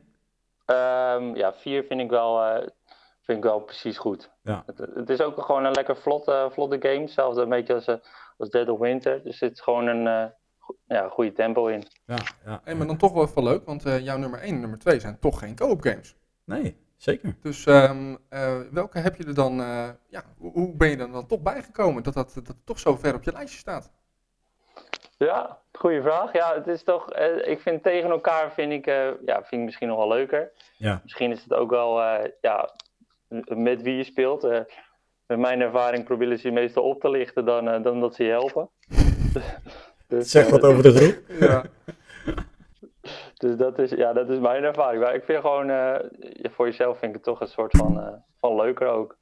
I: Um, ja, vier vind ik wel, uh, vind ik wel precies goed.
A: Ja.
I: Het, het, is ook gewoon een lekker vlotte, vlotte game. Hetzelfde een beetje als, als Dead of Winter. Dus er zit gewoon een ja, goede tempo in.
A: Ja, ja.
B: Hey, maar dan toch wel even leuk, want jouw nummer 1 en nummer 2 zijn toch geen co-op games.
A: Nee. Zeker.
B: Dus um, uh, welke heb je er dan, uh, ja, hoe ben je er dan toch bijgekomen dat, dat dat toch zo ver op je lijstje staat?
I: Ja, goede vraag. Ja, het is toch, uh, ik vind tegen elkaar vind ik, ja, vind ik misschien nog wel leuker.
A: Ja.
I: Misschien is het ook wel, ja, met wie je speelt. met mijn ervaring proberen ze je meestal op te lichten dan, dan dat ze je helpen.
A: dus, zeg wat over de groep.
B: ja.
I: Dus dat is, ja, dat is mijn ervaring. Maar ik vind gewoon, uh, voor jezelf vind ik het toch een soort van, uh, van leuker ook.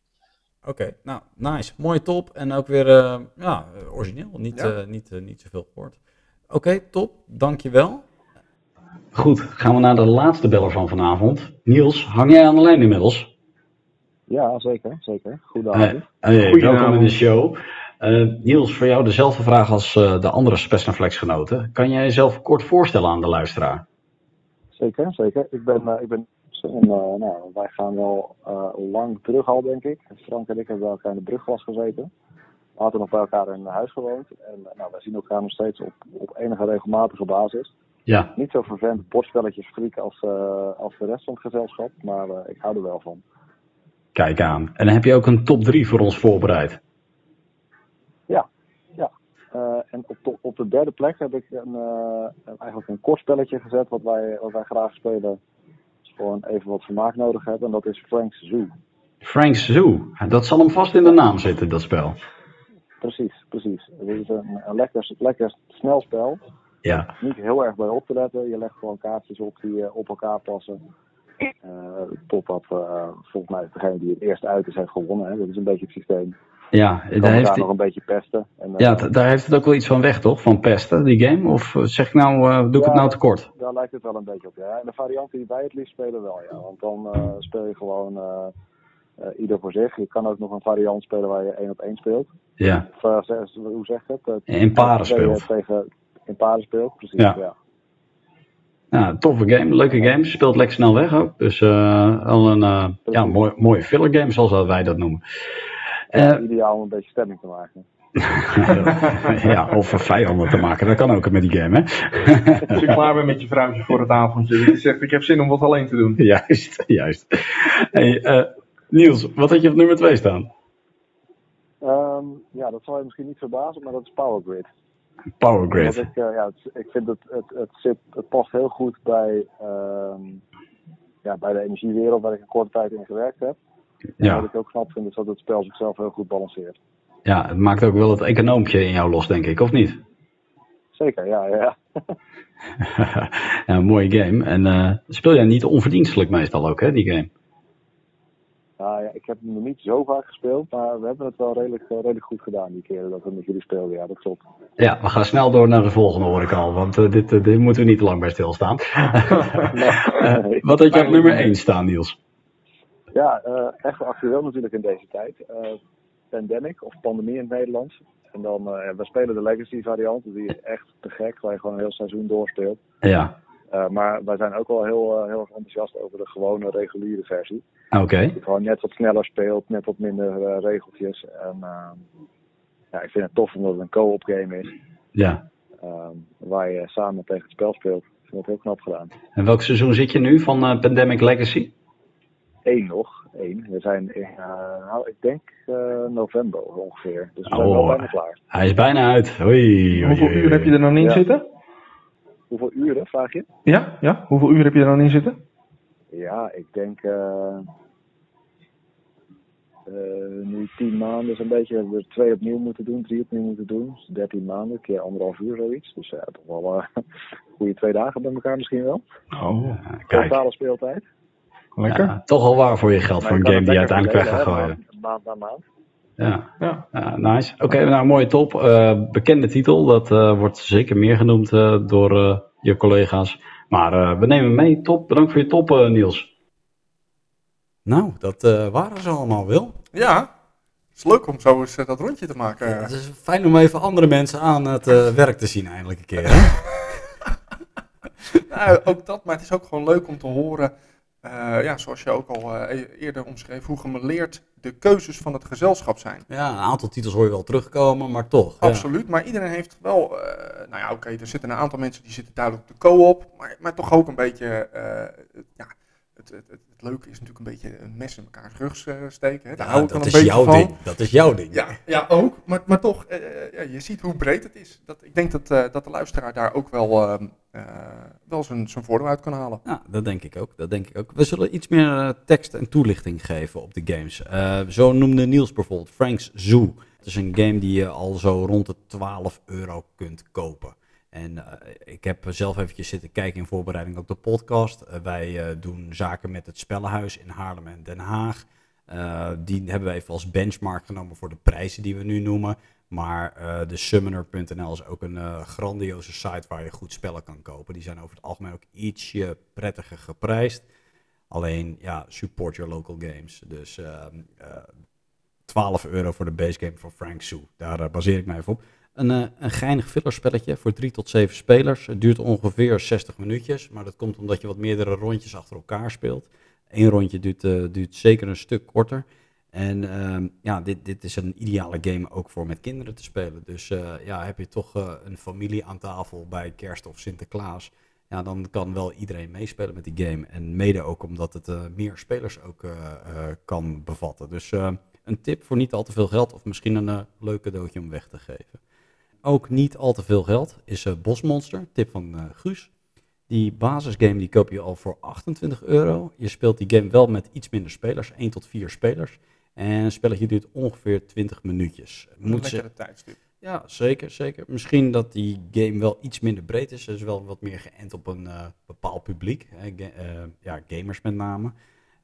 A: Oké, okay, nou, nice. Mooie top. En ook weer, uh, ja, origineel. Niet, ja. niet, niet zoveel gehoord. Oké, okay, top. Dankjewel. Goed, gaan we naar de laatste beller van vanavond. Niels, hang jij aan de lijn inmiddels?
J: Ja, zeker. Zeker. Goedenavond.
A: Hey, welkom in de show. Niels, voor jou dezelfde vraag als de andere Spesnaflex-genoten. Kan jij jezelf kort voorstellen aan de luisteraar?
J: Zeker, zeker. Ik ben, uh, ik ben en, uh, nou, wij gaan wel uh, lang terug al, denk ik. Frank en ik hebben bij elkaar in de brugglas gezeten. We hadden nog bij elkaar in huis gewoond. En nou, wij zien elkaar nog steeds op, op enige regelmatige basis.
A: Ja.
J: Niet zo vervent bordspelletjes freak als, als de rest van het gezelschap, maar ik hou er wel van.
A: Kijk aan. En dan heb je ook een top 3 voor ons voorbereid.
J: Uh, en op de, op de derde plek heb ik een, uh, eigenlijk een kort spelletje gezet wat wij, wat wij graag spelen. We gewoon even wat vermaak nodig hebben. En dat is Frank's Zoo.
A: Frank's Zoo. Dat zal hem vast in de naam zitten, dat spel.
J: Precies, precies. Het is een, een lekker, lekker snel spel.
A: Ja.
J: Niet heel erg bij op te letten. Je legt gewoon kaartjes op die uh, op elkaar passen. Uh, totdat volgens mij degene die het eerst uit is, heeft gewonnen. Hè. Dat is een beetje het systeem.
A: Ja,
J: daar heeft nog een beetje pesten.
A: En, ja, daar heeft het ook wel iets van weg, toch? Van pesten, die game? Of zeg ik nou, uh, doe ik het nou te kort?
J: Daar lijkt het wel een beetje op, ja. En de varianten die wij het liefst spelen wel, ja. Want dan speel je gewoon ieder voor zich. Je kan ook nog een variant spelen waar je één op één speelt.
A: Ja.
J: Of, hoe zeg je het?
A: in paren speelt.
J: Tegen, in paren speelt, precies,
A: ja.
J: ja.
A: Ja, toffe game, leuke game. Speelt lekker snel weg ook. Dus al een ja, mooi, mooie filler game, zoals wij dat noemen.
J: Uh, ideaal om een beetje stemming te maken.
A: ja, of vijanden te maken, dat kan ook met die game, hè?
E: Als je klaar bent met je vrouwtje voor het avondje, je zegt ik heb zin om wat alleen te doen.
A: Juist, juist. Hey, uh, Niels, wat had je op nummer 2 staan?
J: Um, ja, dat zal je misschien niet verbazen, maar dat is Power Grid.
A: Power Grid.
J: Ik, uh, ja, het, ik vind het, het, het, zit, het past heel goed bij, um, ja, bij de energiewereld waar ik een korte tijd in gewerkt heb.
A: Ja.
J: Wat ik ook knap vind is dat het spel zichzelf heel goed balanceert.
A: Ja, het maakt ook wel het econoompje in jou los, denk ik, of niet?
J: Zeker, ja, ja.
A: ja, een mooie game. En uh, speel jij niet onverdienstelijk meestal ook, hè, die game?
J: Nou ja, ik heb hem nog niet zo vaak gespeeld, maar we hebben het wel redelijk, uh, redelijk goed gedaan die keren dat we met jullie speelden. Ja, dat klopt.
A: Ja, we gaan snel door naar de volgende hoor ik al, want uh, dit, dit moeten we niet te lang bij stilstaan. nee. wat had je op nummer 1 staan, Niels?
J: Ja, uh, echt actueel natuurlijk in deze tijd. Uh, pandemic of pandemie in het Nederlands. En dan, uh, we spelen de Legacy variant, die is echt te gek, waar je gewoon een heel seizoen doorspeelt.
A: Ja.
J: maar wij zijn ook wel heel, heel erg enthousiast over de gewone reguliere versie.
A: Oké. Okay.
J: Die gewoon net wat sneller speelt, net wat minder regeltjes. En ja, ik vind het tof omdat het een co-op game is.
A: Ja.
J: ehm, waar je samen tegen het spel speelt. Ik vind dat heel knap gedaan.
K: En welk seizoen zit je nu van eh, Pandemic Legacy?
J: Eén nog, één. We zijn in, eh, nou, ik denk eh, november ongeveer. Dus we zijn wel
K: Oh,
J: bijna klaar.
K: hij is bijna uit. Hoi,
E: Hoeveel uur heb je er nog in
J: Ja.
E: zitten?
J: Hoeveel uren, vraag je?
E: Ja, ja. Hoeveel uur heb je er nog in zitten?
J: Ja, ik denk eh, eh, nu tien maanden is een beetje, we hebben er twee opnieuw moeten doen, drie opnieuw moeten doen. Dus 13 maanden, keer anderhalf uur zoiets. Dus ja, toch wel goede twee dagen bij elkaar misschien wel.
E: Oh,
K: Kijk,
J: Totale speeltijd.
E: Lekker.
K: ja, toch al waar voor je geld voor een game die je uiteindelijk weg gaat gooien.
J: Maand, na maand.
K: Ja,
E: Ja.
K: ja nice. Oké, nou mooie top. Eh, bekende titel, dat eh, wordt zeker meer genoemd eh, door eh, je collega's. Maar eh, we nemen mee. Top, bedankt voor je top eh, Niels.
A: Nou, dat eh, waren ze allemaal wel.
B: Ja, het is leuk om zo eens dat rondje te maken.
A: Het is fijn om even andere mensen aan het werk te zien eindelijk een keer. Hè?
B: Nou, ook dat, maar het is ook gewoon leuk om te horen, eh, ja, zoals je ook al eh, e- eerder omschreef, hoe gemeleerd de keuzes van het gezelschap zijn.
A: Ja, een aantal titels hoor je wel terugkomen, maar toch. ja.
B: Absoluut, maar iedereen heeft wel, eh, nou ja, oké, er zitten een aantal mensen die zitten duidelijk op de co-op, maar, maar toch ook een beetje, ja, het, het, het, het leuke is natuurlijk een beetje een mes in elkaars rug eh, steken. Hè? Daar
A: Ja,
B: hou ik
A: dat is jouw
B: van.
A: ding. Dat is jouw ding.
B: Ja, ja ook. Maar, maar toch, eh, ja, je ziet hoe breed het is. Dat, ik denk dat, eh, dat de luisteraar daar ook wel, ehm, eh, wel zijn, zijn voordeel uit kan halen.
A: Ja, dat denk ik ook. Dat denk ik ook. We zullen iets meer eh, tekst en toelichting geven op de games. Eh, zo noemde Niels bijvoorbeeld Frank's Zoo. Het is een game die je al zo rond de 12 euro kunt kopen. En eh, ik heb zelf eventjes zitten kijken in voorbereiding op de podcast. Eh, wij eh, doen zaken met het Spellenhuis in Haarlem en Den Haag. Die hebben we even als benchmark genomen voor de prijzen die we nu noemen. Maar de Summoner.nl is ook een grandioze site waar je goed spellen kan kopen. Die zijn over het algemeen ook ietsje prettiger geprijsd. Alleen, ja, support your local games. Dus ehm, eh 12 euro voor de base game van Frank Sue. Daar baseer ik mij even op. Een, eh, een geinig fillerspelletje voor 3 tot 7 spelers. Het duurt ongeveer 60 minuutjes. Maar dat komt omdat je wat meerdere rondjes achter elkaar speelt. Eén rondje duurt, eh, duurt zeker een stuk korter. En ehm, ja, dit, dit is een ideale game ook voor met kinderen te spelen. Dus eh, ja, heb je toch een familie aan tafel bij kerst of Sinterklaas. Ja, dan kan wel iedereen meespelen met die game. En mede ook omdat het meer spelers ook kan bevatten. Dus een tip voor niet al te veel geld of misschien een leuk cadeautje om weg te geven. Ook niet al te veel geld is eh Bosmonster, tip van eh, Guus. Die basisgame die koop je al voor 28 euro. Je speelt die game wel met iets minder spelers, 1 tot 4 spelers. En een spelletje duurt ongeveer 20 minuutjes.
B: Een
A: Moet ze,
B: lekkere tijdstip.
A: ja, zeker, zeker. Misschien dat die game wel iets minder breed is. Dus wel wat meer geënt op een eh, bepaald publiek. Hè, ja, gamers met name.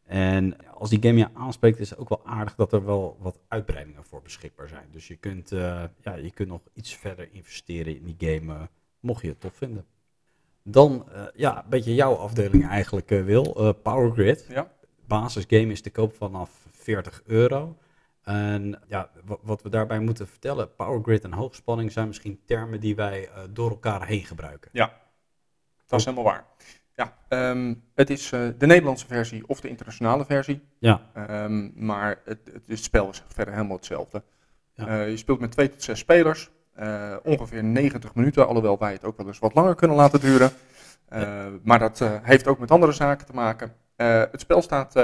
A: En als die game je aanspreekt, is het ook wel aardig dat er wel wat uitbreidingen voor beschikbaar zijn. Dus je kunt, eh, ja, je kunt nog iets verder investeren in die game, eh, mocht je het tof vinden. Dan, eh, ja, een beetje jouw afdeling eigenlijk, Wil. Power Grid.
B: Ja.
A: Basisgame is te koop vanaf 40 euro. En ja, wa- wat we daarbij moeten vertellen, Power Grid en hoogspanning zijn misschien termen die wij door elkaar heen gebruiken.
B: Ja, dat is helemaal waar. Ja, ehm, het is eh, de Nederlandse versie of de internationale versie.
A: Ja.
B: Ehm, maar het, het, het spel is verder helemaal hetzelfde.
A: Ja.
B: Eh, je speelt met twee tot zes spelers. eh, ongeveer 90 minuten, alhoewel wij het ook wel eens wat langer kunnen laten duren. Maar dat heeft ook met andere zaken te maken. Het spel staat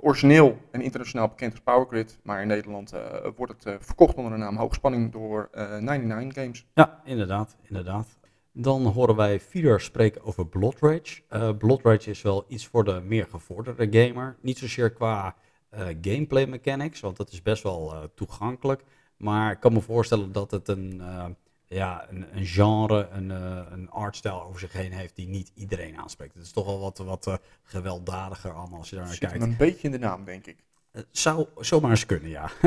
B: origineel en internationaal bekend als Power Grid. Maar in Nederland wordt het verkocht onder de naam Hoogspanning door eh 99 Games.
A: Ja, inderdaad, inderdaad. Dan horen wij Fieder spreken over Blood Rage. Eh, Blood Rage is wel iets voor de meer gevorderde gamer. Niet zozeer qua eh, gameplay mechanics, want dat is best wel eh, toegankelijk. Maar ik kan me voorstellen dat het een, ja, een, een genre, een, een artstyle over zich heen heeft die niet iedereen aanspreekt. Het is toch wel wat, wat gewelddadiger allemaal als je daar naar
B: Zit
A: kijkt.
B: hem een beetje in de naam, denk ik.
A: Het zou zomaar eens kunnen, ja.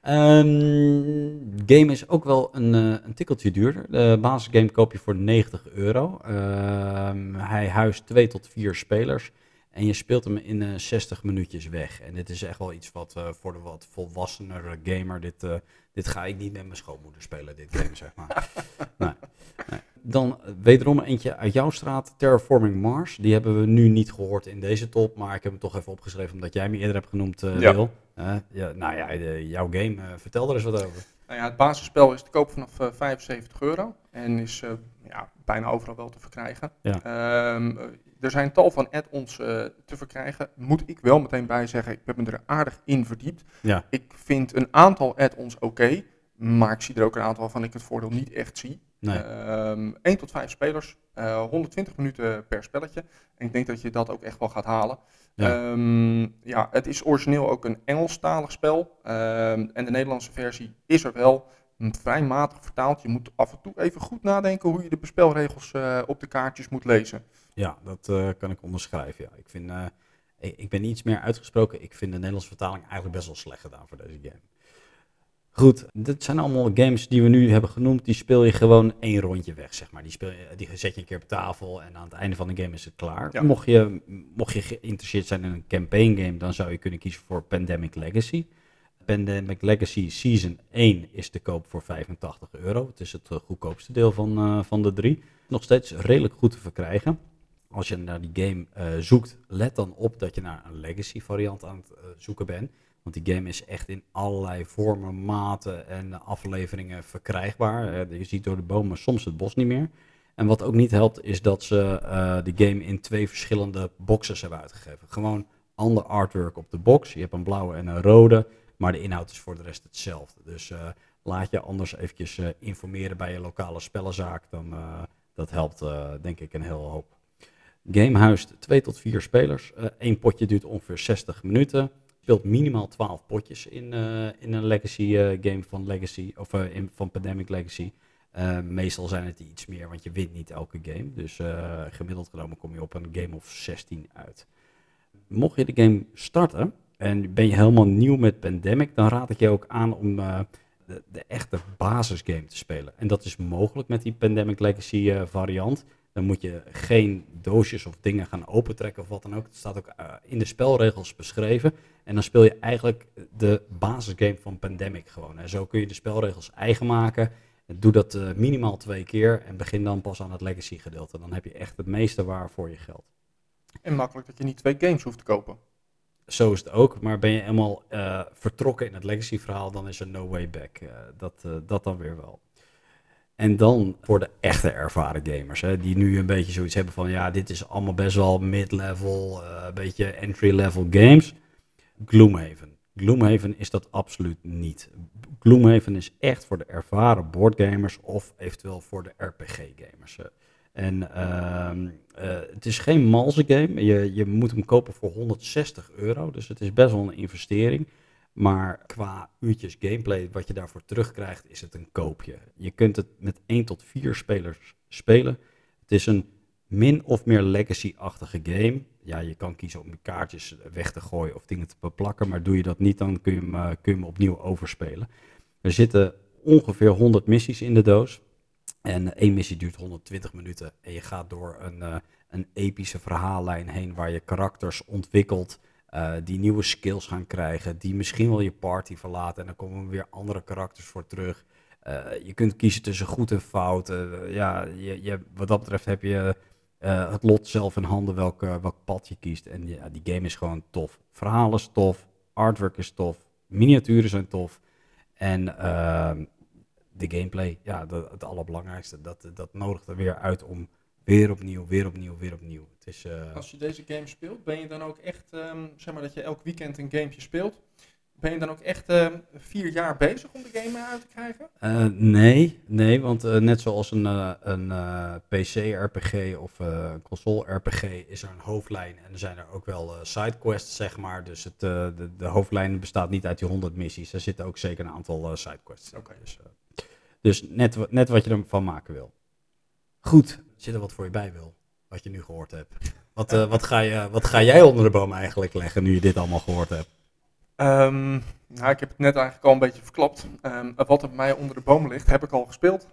A: Ehm game is ook wel een, eh, een tikkeltje duurder. De basisgame koop je voor 90 euro. Ehm, hij huist 2 tot 4 spelers. En je speelt hem in eh 60 minuutjes weg. En dit is echt wel iets wat eh, voor de wat volwassenere gamer. Dit, eh, dit ga ik niet met mijn schoonmoeder spelen, dit game, zeg maar. nee, nee. Dan wederom eentje uit jouw straat, Terraforming Mars. Die hebben we nu niet gehoord in deze top, maar ik heb hem toch even opgeschreven omdat jij me eerder hebt genoemd, eh
B: Ja.
A: Wil. Eh, ja, nou ja, de- jouw game, eh, vertel er eens wat over.
B: Nou ja, het basisspel is te koop vanaf eh, 75 euro. en is eh, ja, bijna overal wel te verkrijgen.
A: Ja.
B: Ehm, eh, er zijn tal van add-ons eh, te verkrijgen. Moet ik wel meteen bij zeggen, ik heb me er aardig in verdiept.
A: Ja.
B: Ik vind een aantal add-ons oké, maar ik zie er ook een aantal van ik het voordeel niet echt zie.
A: Nee.
B: Ehm 1 tot 5 spelers, eh, 120 minuten per spelletje. En ik denk dat je dat ook echt wel gaat halen.
A: Ja.
B: Ja, ja het is origineel ook een Engelstalig spel. Ehm, en de Nederlandse versie is er wel vrij matig vertaald. Je moet af en toe even goed nadenken hoe je de bespelregels eh, op de kaartjes moet lezen.
A: Ja, dat eh, kan ik onderschrijven. Ja. Ik, vind, eh, ik, ik ben iets meer uitgesproken. Ik vind de Nederlandse vertaling eigenlijk best wel slecht gedaan voor deze game. Goed, dit zijn allemaal games die we nu hebben genoemd. Die speel je gewoon één rondje weg, zeg maar. Die, speel je, die zet je een keer op tafel en aan het einde van de game is het klaar.
B: Ja.
A: Mocht, je, mocht je geïnteresseerd zijn in een campaign game, dan zou je kunnen kiezen voor Pandemic Legacy. Pandemic Legacy Season 1 is te koop voor 85 euro. Het is het eh, goedkoopste deel van, eh, van de drie. Nog steeds redelijk goed te verkrijgen. Als je naar die game eh, zoekt, let dan op dat je naar een Legacy variant aan het zoeken bent. Want die game is echt in allerlei vormen, maten en afleveringen verkrijgbaar. Eh, je ziet door de bomen soms het bos niet meer. En wat ook niet helpt, is dat ze eh, de game in twee verschillende boxes hebben uitgegeven. Gewoon ander artwork op de box. Je hebt een blauwe en een rode, maar de inhoud is voor de rest hetzelfde. Dus eh, laat je anders eventjes informeren bij je lokale spellenzaak. Dan, dat helpt denk ik een hele hoop. Game huist 2 tot 4 spelers. Eén potje duurt ongeveer 60 minuten. Speelt minimaal 12 potjes in, eh, in een Legacy eh, game van Legacy of eh, in, van Pandemic Legacy. Meestal zijn het iets meer, want je wint niet elke game. Dus gemiddeld genomen kom je op een game of 16 uit. Mocht je de game starten en ben je helemaal nieuw met Pandemic, dan raad ik je ook aan om de, de echte basisgame te spelen. En dat is mogelijk met die Pandemic Legacy variant. Dan moet je geen doosjes of dingen gaan opentrekken of wat dan ook. Het staat ook eh, in de spelregels beschreven. En dan speel je eigenlijk de basisgame van Pandemic gewoon. En zo kun je de spelregels eigen maken. Doe dat eh, minimaal twee keer en begin dan pas aan het legacy gedeelte. Dan heb je echt het meeste waar voor je geld.
B: En makkelijk dat je niet twee games hoeft te kopen.
A: Zo is het ook, maar ben je eenmaal eh, vertrokken in het legacy verhaal, dan is er no way back. Dat, dat dan weer wel. En dan voor de echte ervaren gamers, hè, die nu een beetje zoiets hebben van, ja, dit is allemaal best wel mid-level, eh, een beetje entry-level games. Gloomhaven. Gloomhaven is dat absoluut niet. Gloomhaven is echt voor de ervaren boardgamers of eventueel voor de RPG-gamers. eh. En ehm, eh, het is geen malse game. Je, je moet hem kopen voor 160 euro. Dus het is best wel een investering. Maar qua uurtjes gameplay, wat je daarvoor terugkrijgt, is het een koopje. Je kunt het met 1 tot 4 spelers spelen. Het is een min of meer legacy-achtige game. Ja, je kan kiezen om je kaartjes weg te gooien of dingen te beplakken. Maar doe je dat niet, dan kun je hem, eh, kun je hem opnieuw overspelen. Er zitten ongeveer 100 missies in de doos. En één missie duurt 120 minuten. En je gaat door een, eh, een epische verhaallijn heen waar je karakters ontwikkelt. Eh, die nieuwe skills gaan krijgen. Die misschien wel je party verlaten. En dan komen weer andere karakters voor terug. Eh, je kunt kiezen tussen goed en fout. Eh, ja, je, je, wat dat betreft heb je het lot zelf in handen welk, pad je kiest. En ja, die game is gewoon tof. Verhaal is tof. Artwork is tof. Miniaturen zijn tof. En ehm, de gameplay, ja, dat, het allerbelangrijkste. Dat, dat nodigt er weer uit om weer opnieuw, weer opnieuw, weer opnieuw. Het is, eh,
B: Als je deze game speelt, ben je dan ook echt, ehm, zeg maar dat je elk weekend een gamepje speelt, ben je dan ook echt ehm, vier jaar bezig om de game uit te krijgen?
A: Eh, nee, nee, want eh, net zoals een, een PC-RPG of eh, console-RPG is er een hoofdlijn en er zijn er ook wel sidequests, zeg maar. Dus het, de, de hoofdlijn bestaat niet uit die 100 missies. Er zitten ook zeker een aantal sidequests in.
B: Oké.
A: Dus, dus net, net wat je ervan maken wil. Goed, zit er wat voor je bij wil, wat je nu gehoord hebt. Wat, eh, wat, ga je, wat ga jij onder de boom eigenlijk leggen nu je dit allemaal gehoord hebt?
B: Ehm, nou, ik heb het net eigenlijk al een beetje verklapt. Ehm, wat er bij mij onder de boom ligt, heb ik al gespeeld.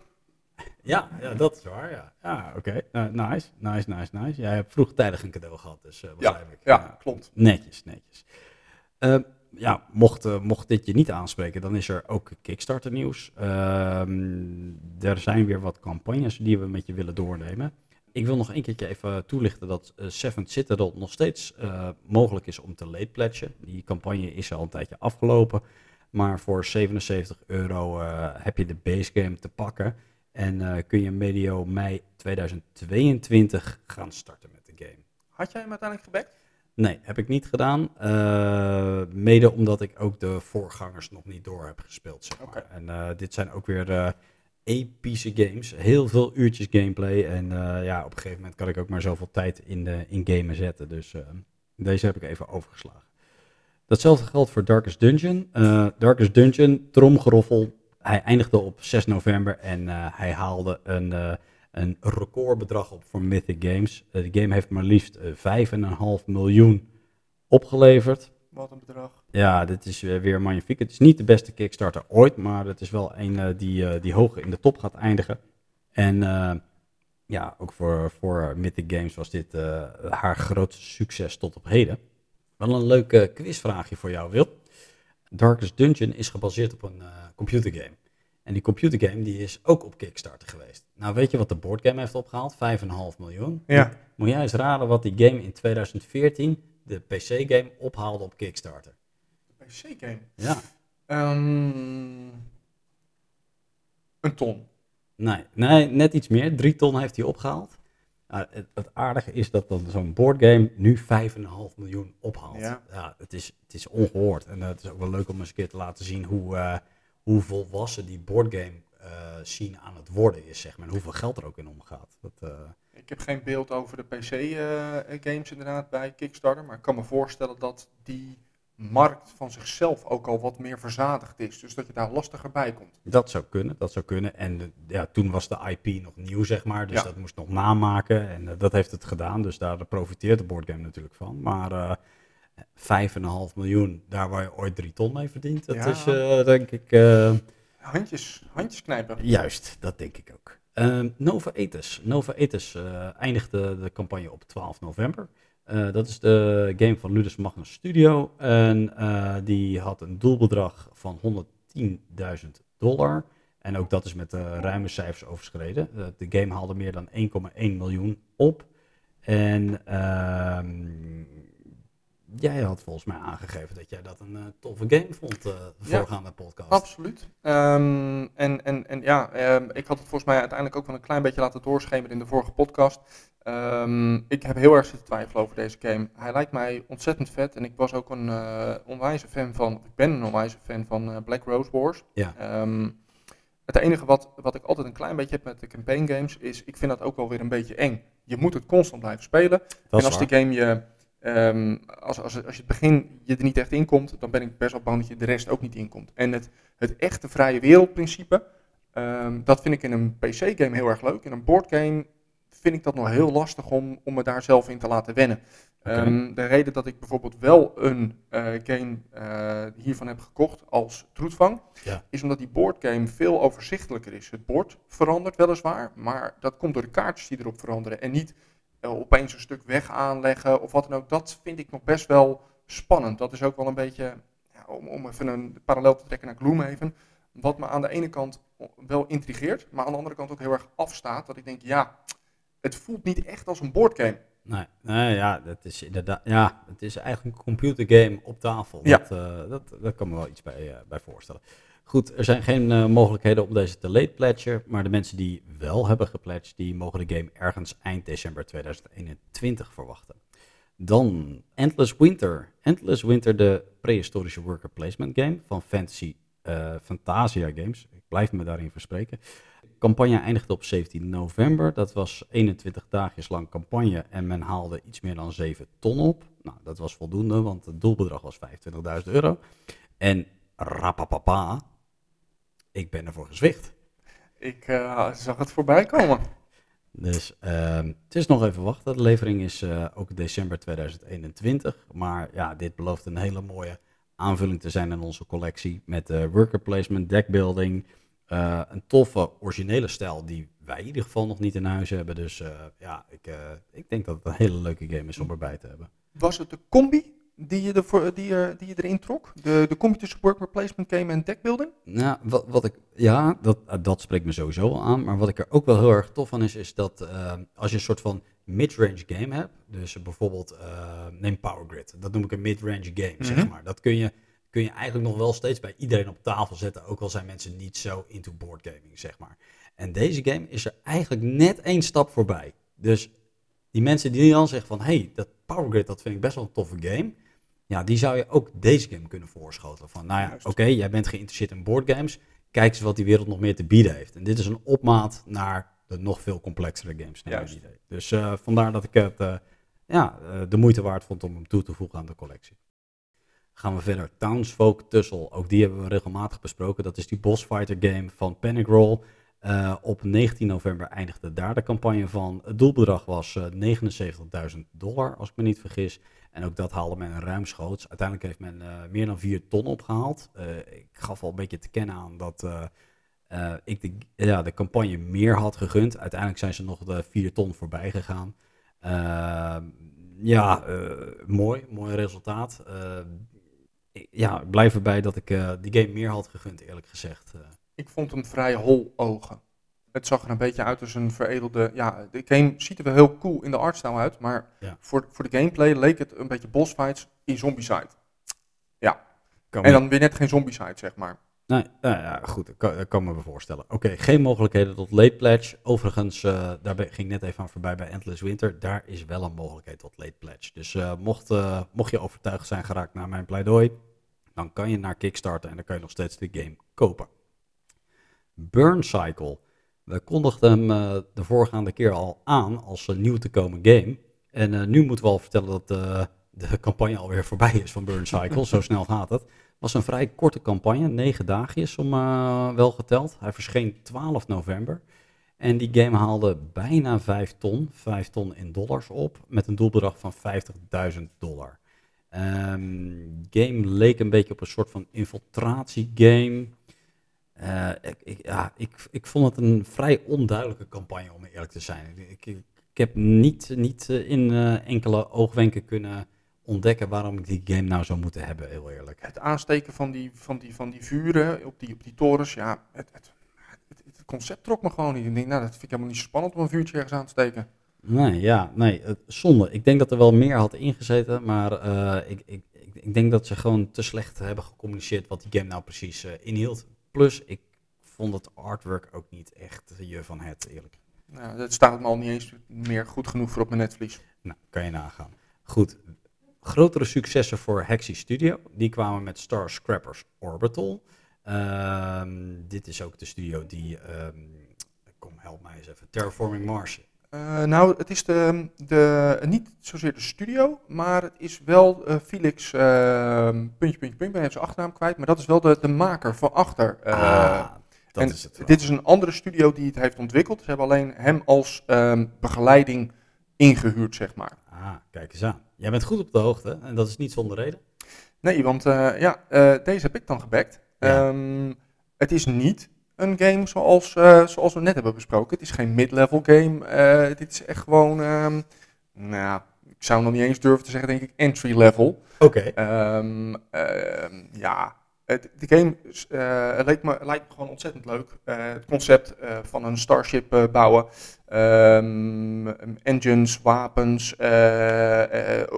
A: Ja, ja, dat is waar, ja. Ja, oké. Eh, nice, nice, nice, nice. Jij hebt vroegtijdig een cadeau gehad, dus eh begrijp ik.
B: ja, klopt.
A: Netjes, netjes. Ja, mocht, eh, mocht dit je niet aanspreken, dan is er ook Kickstarter nieuws. Ehm, er zijn weer wat campagnes die we met je willen doornemen. Ik wil nog een keertje even toelichten dat eh, Seventh Citadel nog steeds eh, mogelijk is om te late. Die campagne is al een tijdje afgelopen. Maar voor 77 euro eh, heb je de base game te pakken. En eh, kun je medio mei 2022 gaan starten met de game.
B: Had jij hem uiteindelijk gebackt?
A: Nee, heb ik niet gedaan. Eh, mede omdat ik ook de voorgangers nog niet door heb gespeeld. Zeg maar. En eh, dit zijn ook weer eh, epische games. Heel veel uurtjes gameplay. En ja, op een gegeven moment kan ik ook maar zoveel tijd in, de, in gamen zetten. Dus deze heb ik even overgeslagen. Datzelfde geldt voor Darkest Dungeon. Darkest Dungeon, tromgeroffel. Hij eindigde op 6 november en hij haalde een, een recordbedrag op voor Mythic Games. Eh, de game heeft maar liefst eh, 5,5 miljoen opgeleverd.
B: Wat een bedrag.
A: Ja, dit is eh, weer magnifiek. Het is niet de beste Kickstarter ooit, maar het is wel een eh, die, eh, die hoog in de top gaat eindigen. En eh, ja, ook voor, voor Mythic Games was dit eh, haar grootste succes tot op heden. Wel een leuk eh, quizvraagje voor jou, Wil. Darkest Dungeon is gebaseerd op een eh, computergame. En die computergame die is ook op Kickstarter geweest. Nou, weet je wat de boardgame heeft opgehaald? 5,5 miljoen.
B: Ja.
A: Moet jij eens raden wat die game in 2014, de PC-game, ophaalde op Kickstarter?
B: PC-game.
A: Ja.
B: Ehm, een ton.
A: Nee, nee, net iets meer. Drie ton heeft hij opgehaald. Nou, het, het aardige is dat dan zo'n boardgame nu 5,5 miljoen ophaalt.
B: Ja.
A: het, is, het is ongehoord. En eh, het is ook wel leuk om eens een keer te laten zien hoe, eh, hoe volwassen die boardgame eh scene aan het worden is, zeg maar. En hoeveel geld er ook in omgaat. Dat, eh,
B: Ik heb geen beeld over de PC-games inderdaad bij Kickstarter, maar ik kan me voorstellen dat die markt van zichzelf ook al wat meer verzadigd is. Dus dat je daar lastiger bij komt.
A: Dat zou kunnen, dat zou kunnen. En eh, ja, toen was de IP nog nieuw, zeg maar. Dus
B: Ja.
A: dat moest nog namaken. En eh, dat heeft het gedaan. Dus daar profiteert de boardgame natuurlijk van. Maar eh 5,5 miljoen, daar waar je ooit 3 ton mee verdient. Dat
B: Ja.
A: is eh, denk ik...
B: Handjes, handjes knijpen.
A: Juist, dat denk ik ook. Ehm, Nova Etis. Nova Etis eh, eindigde de campagne op 12 november. Eh, dat is de game van Ludus Magnus Studio. En eh, die had een doelbedrag van 110.000 dollar. En ook dat is met ruime cijfers overschreden. De game haalde meer dan 1,1 miljoen op. En ehm, jij had volgens mij aangegeven dat jij dat een eh, toffe game vond,
B: Ja,
A: voorgaande podcast.
B: Absoluut. Ehm, en, en, en ja, ehm, ik had het volgens mij uiteindelijk ook wel een klein beetje laten doorschemeren in de vorige podcast. Ehm, ik heb heel erg zitten twijfelen over deze game. Hij lijkt mij ontzettend vet en ik was ook een eh onwijze fan van, ik ben een onwijze fan van Black Rose Wars.
A: Ja.
B: Het enige wat, wat ik altijd een klein beetje heb met de campaign games is, ik vind dat ook wel weer een beetje eng. Je moet het constant blijven spelen. en als
A: waar.
B: die game je, ehm, als, als, als je het begin je er niet echt in komt, dan ben ik best wel bang dat je de rest ook niet inkomt. En het, het echte vrije wereldprincipe, ehm, dat vind ik in een PC-game heel erg leuk. In een boardgame vind ik dat nog heel lastig om, om me daar zelf in te laten wennen. Ehm, de reden dat ik bijvoorbeeld wel een eh, game eh, hiervan heb gekocht als troetvang,
A: Ja.
B: is omdat die boardgame veel overzichtelijker is. Het bord verandert weliswaar, maar dat komt door de kaartjes die erop veranderen en niet opeens een stuk weg aanleggen of wat dan ook. Dat vind ik nog best wel spannend. Dat is ook wel een beetje, ja, om, om even een parallel te trekken naar Gloomhaven, wat me aan de ene kant wel intrigeert, maar aan de andere kant ook heel erg afstaat. Dat ik denk, ja, het voelt niet echt als een boardgame.
A: Nee, nee, ja, dat is inderdaad, ja, het is eigenlijk een computergame op tafel.
B: Ja.
A: Dat, eh, dat, dat kan me wel iets bij, eh, bij voorstellen. Goed, er zijn geen eh, mogelijkheden om deze te late pledgen, maar de mensen die wel hebben gepledged, die mogen de game ergens eind december 2021 verwachten. Dan Endless Winter. Endless Winter, de prehistorische worker placement game van Fantasy eh, Fantasia Games. Ik blijf me daarin verspreken. De campagne eindigde op 17 november. Dat was 21 dagjes lang campagne en men haalde iets meer dan 7 ton op. Nou, dat was voldoende, want het doelbedrag was 25.000 euro. En rapapapa, ik ben ervoor gezwicht.
B: Ik eh, zag het voorbij komen.
A: Dus ehm, het is nog even wachten. De levering is eh, ook december 2021. Maar ja, dit belooft een hele mooie aanvulling te zijn in onze collectie. Met eh, worker placement, deckbuilding. een toffe originele stijl die wij in ieder geval nog niet in huis hebben. Dus ja, ik, ik denk dat het een hele leuke game is om erbij te hebben.
B: Was het de combi die je, ervoor, die je, die je erin trok? De, de combi tussen worker placement game en deckbuilding?
A: Nou, wat, wat ik, ja, dat, eh, dat spreekt me sowieso al aan. Maar wat ik er ook wel heel erg tof van is, is dat eh, als je een soort van mid-range game hebt. Dus bijvoorbeeld, eh, neem Power Grid. Dat noem ik een mid-range game, zeg
B: Mhm.
A: maar. Dat kun je, kun kun je eigenlijk nog wel steeds bij iedereen op tafel zetten, ook al zijn mensen niet zo into boardgaming, zeg maar. En deze game is er eigenlijk net één stap voorbij. Dus die mensen die dan zeggen van, hey, dat Power Grid, dat vind ik best wel een toffe game. Ja, die zou je ook deze game kunnen voorschotelen. Van, nou ja, oké, jij bent geïnteresseerd in boardgames. Kijk eens wat die wereld nog meer te bieden heeft. En dit is een opmaat naar de nog veel complexere games. Naar
B: Juist.
A: idee. Dus eh, vandaar dat ik het eh, ja, eh, de moeite waard vond om hem toe te voegen aan de collectie. Gaan we verder. Townsfolk Tussle. Ook die hebben we regelmatig besproken. Dat is die boss fighter game van Panic Roll. Op 19 november eindigde daar de campagne van. Het doelbedrag was eh, 79.000 dollar, als ik me niet vergis. En ook dat haalde men ruimschoots. Uiteindelijk heeft men eh, meer dan 4 ton opgehaald. Eh, ik gaf al een beetje te kennen aan dat eh, ik de, ja, de campagne meer had gegund. Uiteindelijk zijn ze nog de 4 ton voorbij gegaan. Ja, mooi, mooi resultaat. Ja, ik blijf erbij dat ik die game meer had gegund, eerlijk gezegd.
B: Ik vond hem vrij hol ogen. Het zag er een beetje uit als een veredelde... Ja, de game ziet er wel heel cool in de artstyle uit, maar
A: Ja.
B: voor, voor de gameplay leek het een beetje boss fights in Zombicide. Ja.
A: Kan
B: en
A: me-
B: dan weer net geen Zombicide, zeg maar.
A: Nee, nou ja, goed, dat kan, dat kan me voorstellen. Oké, geen mogelijkheden tot late pledge. Overigens, eh, daar ben- ging ik net even aan voorbij bij Endless Winter. Daar is wel een mogelijkheid tot late pledge. Dus eh, mocht, eh, mocht je overtuigd zijn geraakt naar mijn pleidooi, dan kan je naar Kickstarter en dan kan je nog steeds de game kopen. Burn Cycle. We kondigden hem eh, de voorgaande keer al aan als een nieuw te komen game. En eh, nu moeten we al vertellen dat eh, de campagne alweer voorbij is van Burn Cycle. Zo snel gaat het. Het was een vrij korte campagne, negen dagjes om eh, wel geteld. Hij verscheen 12 november. En die game haalde bijna 5 ton, 5 ton in dollars op, met een doelbedrag van 50.000 dollar. Ehm game leek een beetje op een soort van infiltratiegame. Eh, ik, ik, ja, ik, ik vond het een vrij onduidelijke campagne, om eerlijk te zijn. Ik, ik, ik heb niet, niet eh, in eh, enkele oogwenken kunnen ontdekken waarom ik die game nou zou moeten hebben, heel eerlijk.
B: Het aansteken van die, van die, van die vuren op die, op die torens, ja, het, het, het, het concept trok me gewoon niet. Ik denk, nou, dat vind ik helemaal niet zo spannend om een vuurtje ergens aan te steken.
A: Nee, ja, nee, het- zonde. Ik denk dat er wel meer had ingezeten, maar ik, ik, ik, denk dat ze gewoon te slecht hebben gecommuniceerd wat die game nou precies inhield. Plus, ik vond het artwork ook niet echt je van het, eerlijk.
B: Nou, dat staat me al niet eens meer goed genoeg voor op mijn netvlies.
A: Nou, kan je nagaan. Goed, grotere successen voor Hexy Studio. Die kwamen met Star Scrappers Orbital. Ehm, dit is ook de studio die, ehm, kom help mij eens even, Terraforming Mars.
B: Eh, nou, het is de, de, niet zozeer de studio, maar het is wel eh, Felix, eh, puntje, puntje, puntje, ik ben even zijn achternaam kwijt, maar dat is wel de, de maker van achter.
A: Ah, dat
B: en
A: is het.
B: Dit is een andere studio die het heeft ontwikkeld. Ze hebben alleen hem als ehm, begeleiding ingehuurd, zeg maar.
A: Ah, kijk eens aan. Jij bent goed op de hoogte en dat is niet zonder reden.
B: Nee, want ja, deze heb ik dan gebackt.
A: Ja.
B: Ehm, het is niet een game zoals, eh, zoals we net hebben besproken. Het is geen mid-level game. Eh, dit is echt gewoon, ehm, nou, ik zou nog niet eens durven te zeggen, denk ik, entry level.
A: Oké.
B: Ehm, ehm, ja, de game is, eh, leek me, lijkt me gewoon ontzettend leuk. Het concept van een starship bouwen, engines, wapens,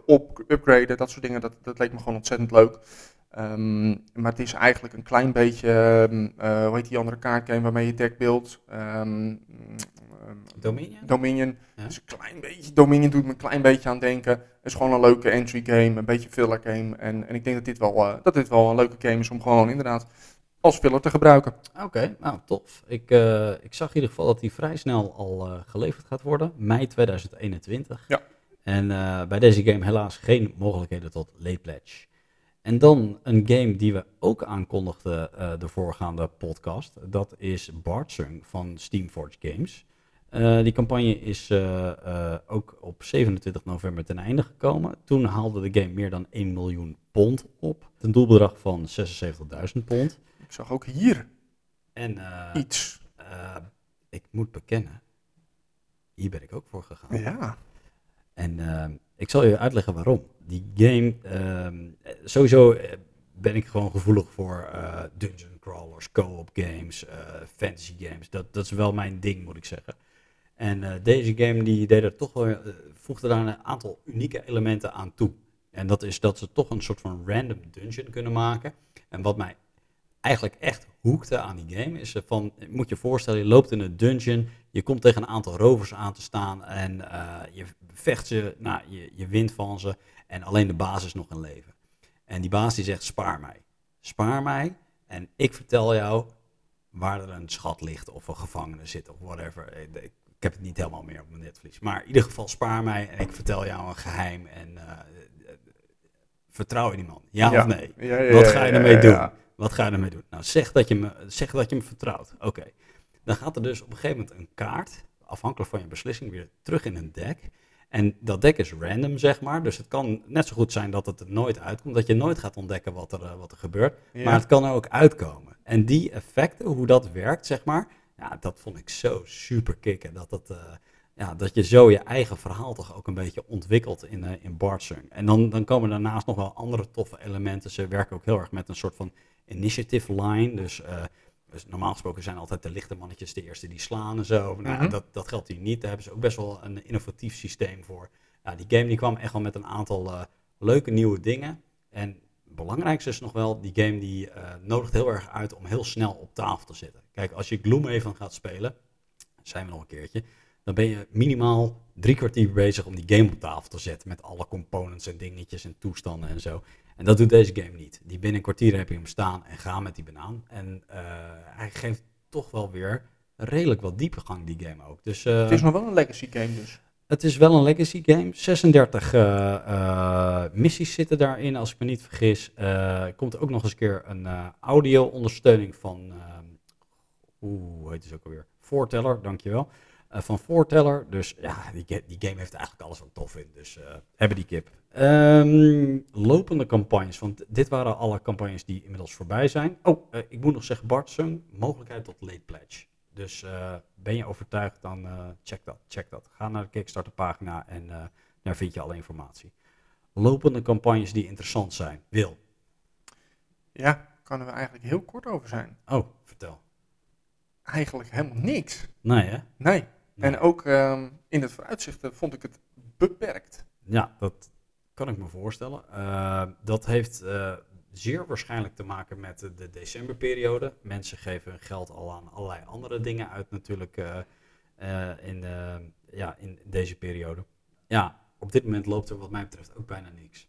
B: op, upgraden, dat soort dingen, dat, dat leek me gewoon ontzettend leuk. Ehm, maar het is eigenlijk een klein beetje, eh, hoe heet die andere kaartgame waarmee je deck buildt? Ehm,
A: Dominion?
B: Dominion.
A: Ja.
B: Dus een klein beetje, Dominion doet me een klein beetje aan denken. Het is gewoon een leuke entry game, een beetje filler game. En, en ik denk dat dit, wel, eh, dat dit wel een leuke game is om gewoon inderdaad als filler te gebruiken.
A: Oké, nou tof. Ik, eh, ik zag in ieder geval dat die vrij snel al geleverd gaat worden. Mei 2021.
B: Ja.
A: En bij deze game helaas geen mogelijkheden tot late pledge. En dan een game die we ook aankondigden eh, de voorgaande podcast. Dat is Bartsung van Steamforge Games. Eh, die campagne is eh, ook op 27 november ten einde gekomen. Toen haalde de game meer dan 1 miljoen pond op. Een doelbedrag van 76.000 pond.
B: Ik zag ook hier
A: En
B: iets.
A: ik moet bekennen, hier ben ik ook voor gegaan.
B: Ja.
A: En ik zal je uitleggen waarom. Die game, ehm, eh, sowieso eh, ben ik gewoon gevoelig voor eh, dungeon crawlers, co-op games, eh, fantasy games. Dat, dat is wel mijn ding, moet ik zeggen. En deze game die deed er toch wel, voegde daar een aantal unieke elementen aan toe. En dat is dat ze toch een soort van random dungeon kunnen maken. En wat mij eigenlijk echt hoekte aan die game is van, moet je voorstellen, je loopt in een dungeon, je komt tegen een aantal rovers aan te staan en eh, je vecht ze, nou, je, je wint van ze en alleen de baas is nog in leven. En die baas die zegt, spaar mij. Spaar mij en ik vertel jou waar er een schat ligt of een gevangene zit of whatever. Ik, ik heb het niet helemaal meer op mijn netvlies. Maar in ieder geval spaar mij en ik vertel jou een geheim en eh, vertrouw je die man? Ja,
B: Ja.
A: of nee?
B: Ja, ja,
A: Wat ga je ermee doen? Wat ga je ermee doen? Nou, zeg dat je me, zeg dat je me vertrouwt. Oké. Dan gaat er dus op een gegeven moment een kaart, afhankelijk van je beslissing, weer terug in een deck. En dat deck is random, zeg maar. Dus het kan net zo goed zijn dat het er nooit uitkomt. Dat je nooit gaat ontdekken wat er, eh, wat er gebeurt.
B: Ja.
A: Maar het kan er ook uitkomen. En die effecten, hoe dat werkt, zeg maar. Ja, dat vond ik zo super kicken. Dat, dat, eh, ja, dat je zo je eigen verhaal toch ook een beetje ontwikkelt in, eh in Bardsung. En dan, dan komen daarnaast nog wel andere toffe elementen. Ze werken ook heel erg met een soort van initiative line. Dus, dus normaal gesproken zijn altijd de lichte mannetjes de eerste die slaan en zo. Nou,
B: Mhm.
A: dat, dat geldt hier niet. Daar hebben ze ook best wel een innovatief systeem voor. Ja, die game die kwam echt wel met een aantal eh, leuke nieuwe dingen. En het belangrijkste is nog wel, die game die eh, nodigt heel erg uit om heel snel op tafel te zitten. Kijk, als je Gloomhaven gaat spelen, zijn we nog een keertje, dan ben je minimaal drie kwartier bezig om die game op tafel te zetten met alle components en dingetjes en toestanden en zo. En dat doet deze game niet. Die binnen een kwartier heb je hem staan en ga met die banaan. En eh, hij geeft toch wel weer redelijk wat diepegang, die game ook. Dus, eh,
B: Het is nog wel een legacy game dus.
A: het is wel een legacy game. 36 eh, missies zitten daarin, als ik me niet vergis. Er komt ook nog eens een keer een audio-ondersteuning van. hoe heet het ook alweer? Voorteller, dankjewel. Eh van Voorteller. Dus ja, die, die game heeft eigenlijk alles wat tof in. Dus eh, hebben die kip. Ehm, lopende campagnes, want dit waren alle campagnes die inmiddels voorbij zijn. Oh, eh, ik moet nog zeggen, Bart Sung, mogelijkheid tot late pledge. Dus ben je overtuigd, dan check dat. Check dat. Ga naar de Kickstarter pagina en daar vind je alle informatie. Lopende campagnes die interessant zijn. Wil.
B: Ja, kan er eigenlijk heel kort over zijn.
A: Oh, vertel.
B: Eigenlijk helemaal niks.
A: Nee, hè?
B: Nee. En ook ehm, in het vooruitzicht eh, vond ik het beperkt.
A: Ja, dat kan ik me voorstellen. Uh, dat heeft uh, zeer waarschijnlijk te maken met de, de decemberperiode. Mensen geven hun geld al aan allerlei andere dingen uit natuurlijk uh, in, ja, in deze periode. Ja, op dit moment loopt er wat mij betreft ook bijna niks.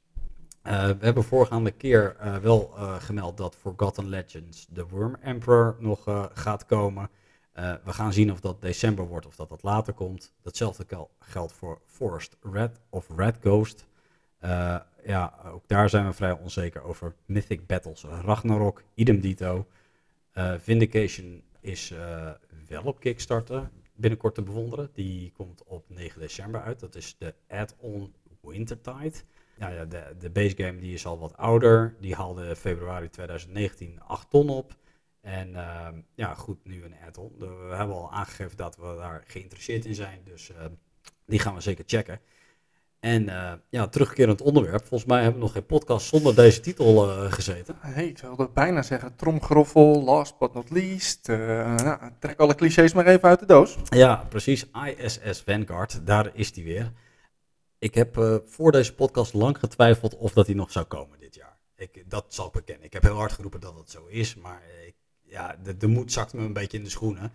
A: Uh, we hebben voorgaande keer uh, wel uh, gemeld dat Forgotten Legends The Worm Emperor nog gaat komen. We gaan zien of dat december wordt of dat dat later komt. Datzelfde geldt voor Forest Red of Red Ghost. ja, ook daar zijn we vrij onzeker over. Mythic Battles Ragnarok, idem dito. Vindication is wel op Kickstarter binnenkort te bewonderen. Die komt op 9 december uit. Dat is de add-on Wintertide. Ja, ja, de, de base game die is al wat ouder. Die haalde februari 2019 8 ton op. En uh, ja, goed, nu een add-on. We hebben al aangegeven dat we daar geïnteresseerd in zijn. Dus uh, die gaan we zeker checken. En uh, ja, terugkerend onderwerp. Volgens mij hebben we nog geen podcast zonder deze titel uh, gezeten.
B: Hey, ik wilde bijna zeggen tromgeroffel, last but not least. Uh, nou, trek alle clichés maar even uit de doos.
A: Ja, precies. ISS Vanguard, daar is die weer. Ik heb voor deze podcast lang getwijfeld of dat hij nog zou komen dit jaar. Ik, dat zal ik bekennen. Ik heb heel hard geroepen dat het zo is, maar ik, ja, de, de moed zakte me een beetje in de schoenen.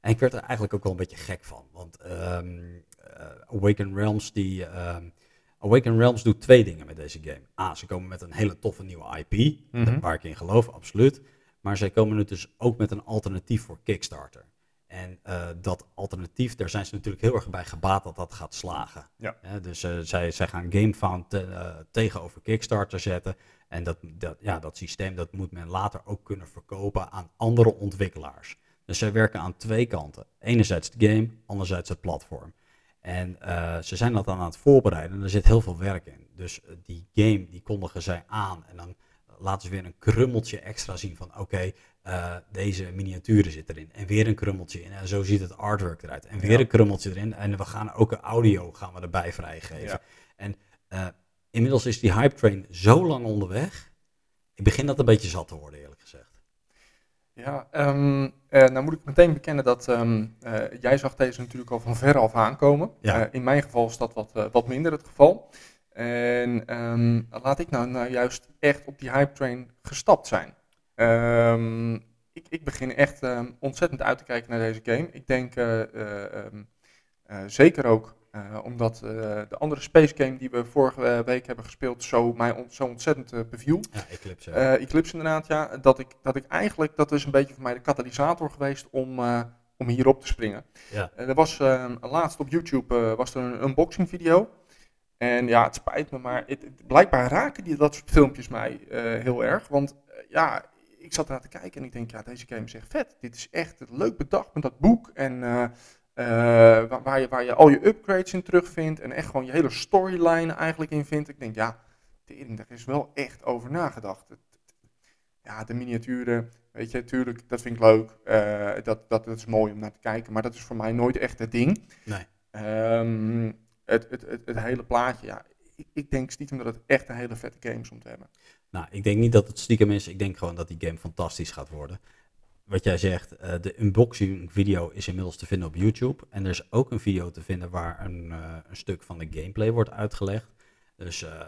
A: En ik werd er eigenlijk ook wel een beetje gek van. Want um, uh, Awaken Realms, die, um, Awaken Realms doet twee dingen met deze game. A, ze komen met een hele toffe nieuwe IP, mm -hmm. waar ik in geloof, absoluut. Maar zij komen nu dus ook met een alternatief voor Kickstarter. En uh, dat alternatief, daar zijn ze natuurlijk heel erg bij gebaat dat dat gaat slagen.
B: Ja.
A: Dus uh, zij, zij gaan GameFound te, tegenover Kickstarter zetten. En dat, dat, ja, dat systeem dat moet men later ook kunnen verkopen aan andere ontwikkelaars. Dus zij werken aan twee kanten. Enerzijds de game, anderzijds het platform. En ze zijn dat dan aan het voorbereiden en er zit heel veel werk in. Dus die game, die kondigen zij aan en dan laten ze weer een krummeltje extra zien van oké, okay, uh, deze miniaturen zit erin. En weer een krummeltje in. En zo ziet het artwork eruit. En weer ja. een krummeltje erin. En we gaan ook een audio gaan we erbij vrijgeven.
B: Ja.
A: En inmiddels is die hype train zo lang onderweg. Ik begin dat een beetje zat te worden, eerlijk gezegd.
B: Ja, um, uh, nou moet ik meteen bekennen dat um, jij zag deze natuurlijk al van ver af aankomen.
A: Ja.
B: in mijn geval is dat wat, wat minder het geval. En ehm, laat ik nou, nou juist echt op die hype train gestapt zijn. Ehm, ik, ik begin echt ehm, ontzettend uit te kijken naar deze game. Ik denk eh, eh, ehm, eh, zeker ook eh, omdat eh, de andere space game die we vorige week hebben gespeeld zo mij on- zo ontzettend eh, beviel.
A: Ja, Eclipse.
B: Eclipse inderdaad, ja. Dat ik, dat ik eigenlijk, dat is een beetje voor mij de katalysator geweest om, om hierop te springen.
A: Ja.
B: Er was eh, laatst op YouTube was er een unboxing video. En ja, het spijt me, maar het, het- blijkbaar raken die, dat soort filmpjes mij heel erg. Want ja, ik zat ernaar te kijken en ik denk, ja, deze game is echt vet. Dit is echt leuk bedacht met dat boek. En eh, waar, waar je, waar je al je upgrades in terugvindt. En echt gewoon je hele storyline eigenlijk in vindt. Ik denk, ja, tering, daar is wel echt over nagedacht. Het- het- ja, de miniaturen, weet je, tuurlijk, dat vind ik leuk. Eh, dat, dat, dat is mooi om naar te kijken. Maar dat is voor mij nooit echt het ding.
A: Nee.
B: Ehm, het, het, het, het hele plaatje, ja. Ik, ik denk stiekem dat het echt een hele vette game is om te hebben.
A: Nou, ik denk niet dat het stiekem is. Ik denk gewoon dat die game fantastisch gaat worden. Wat jij zegt, eh, de unboxing video is inmiddels te vinden op YouTube. En er is ook een video te vinden waar een, eh, een stuk van de gameplay wordt uitgelegd. Dus eh,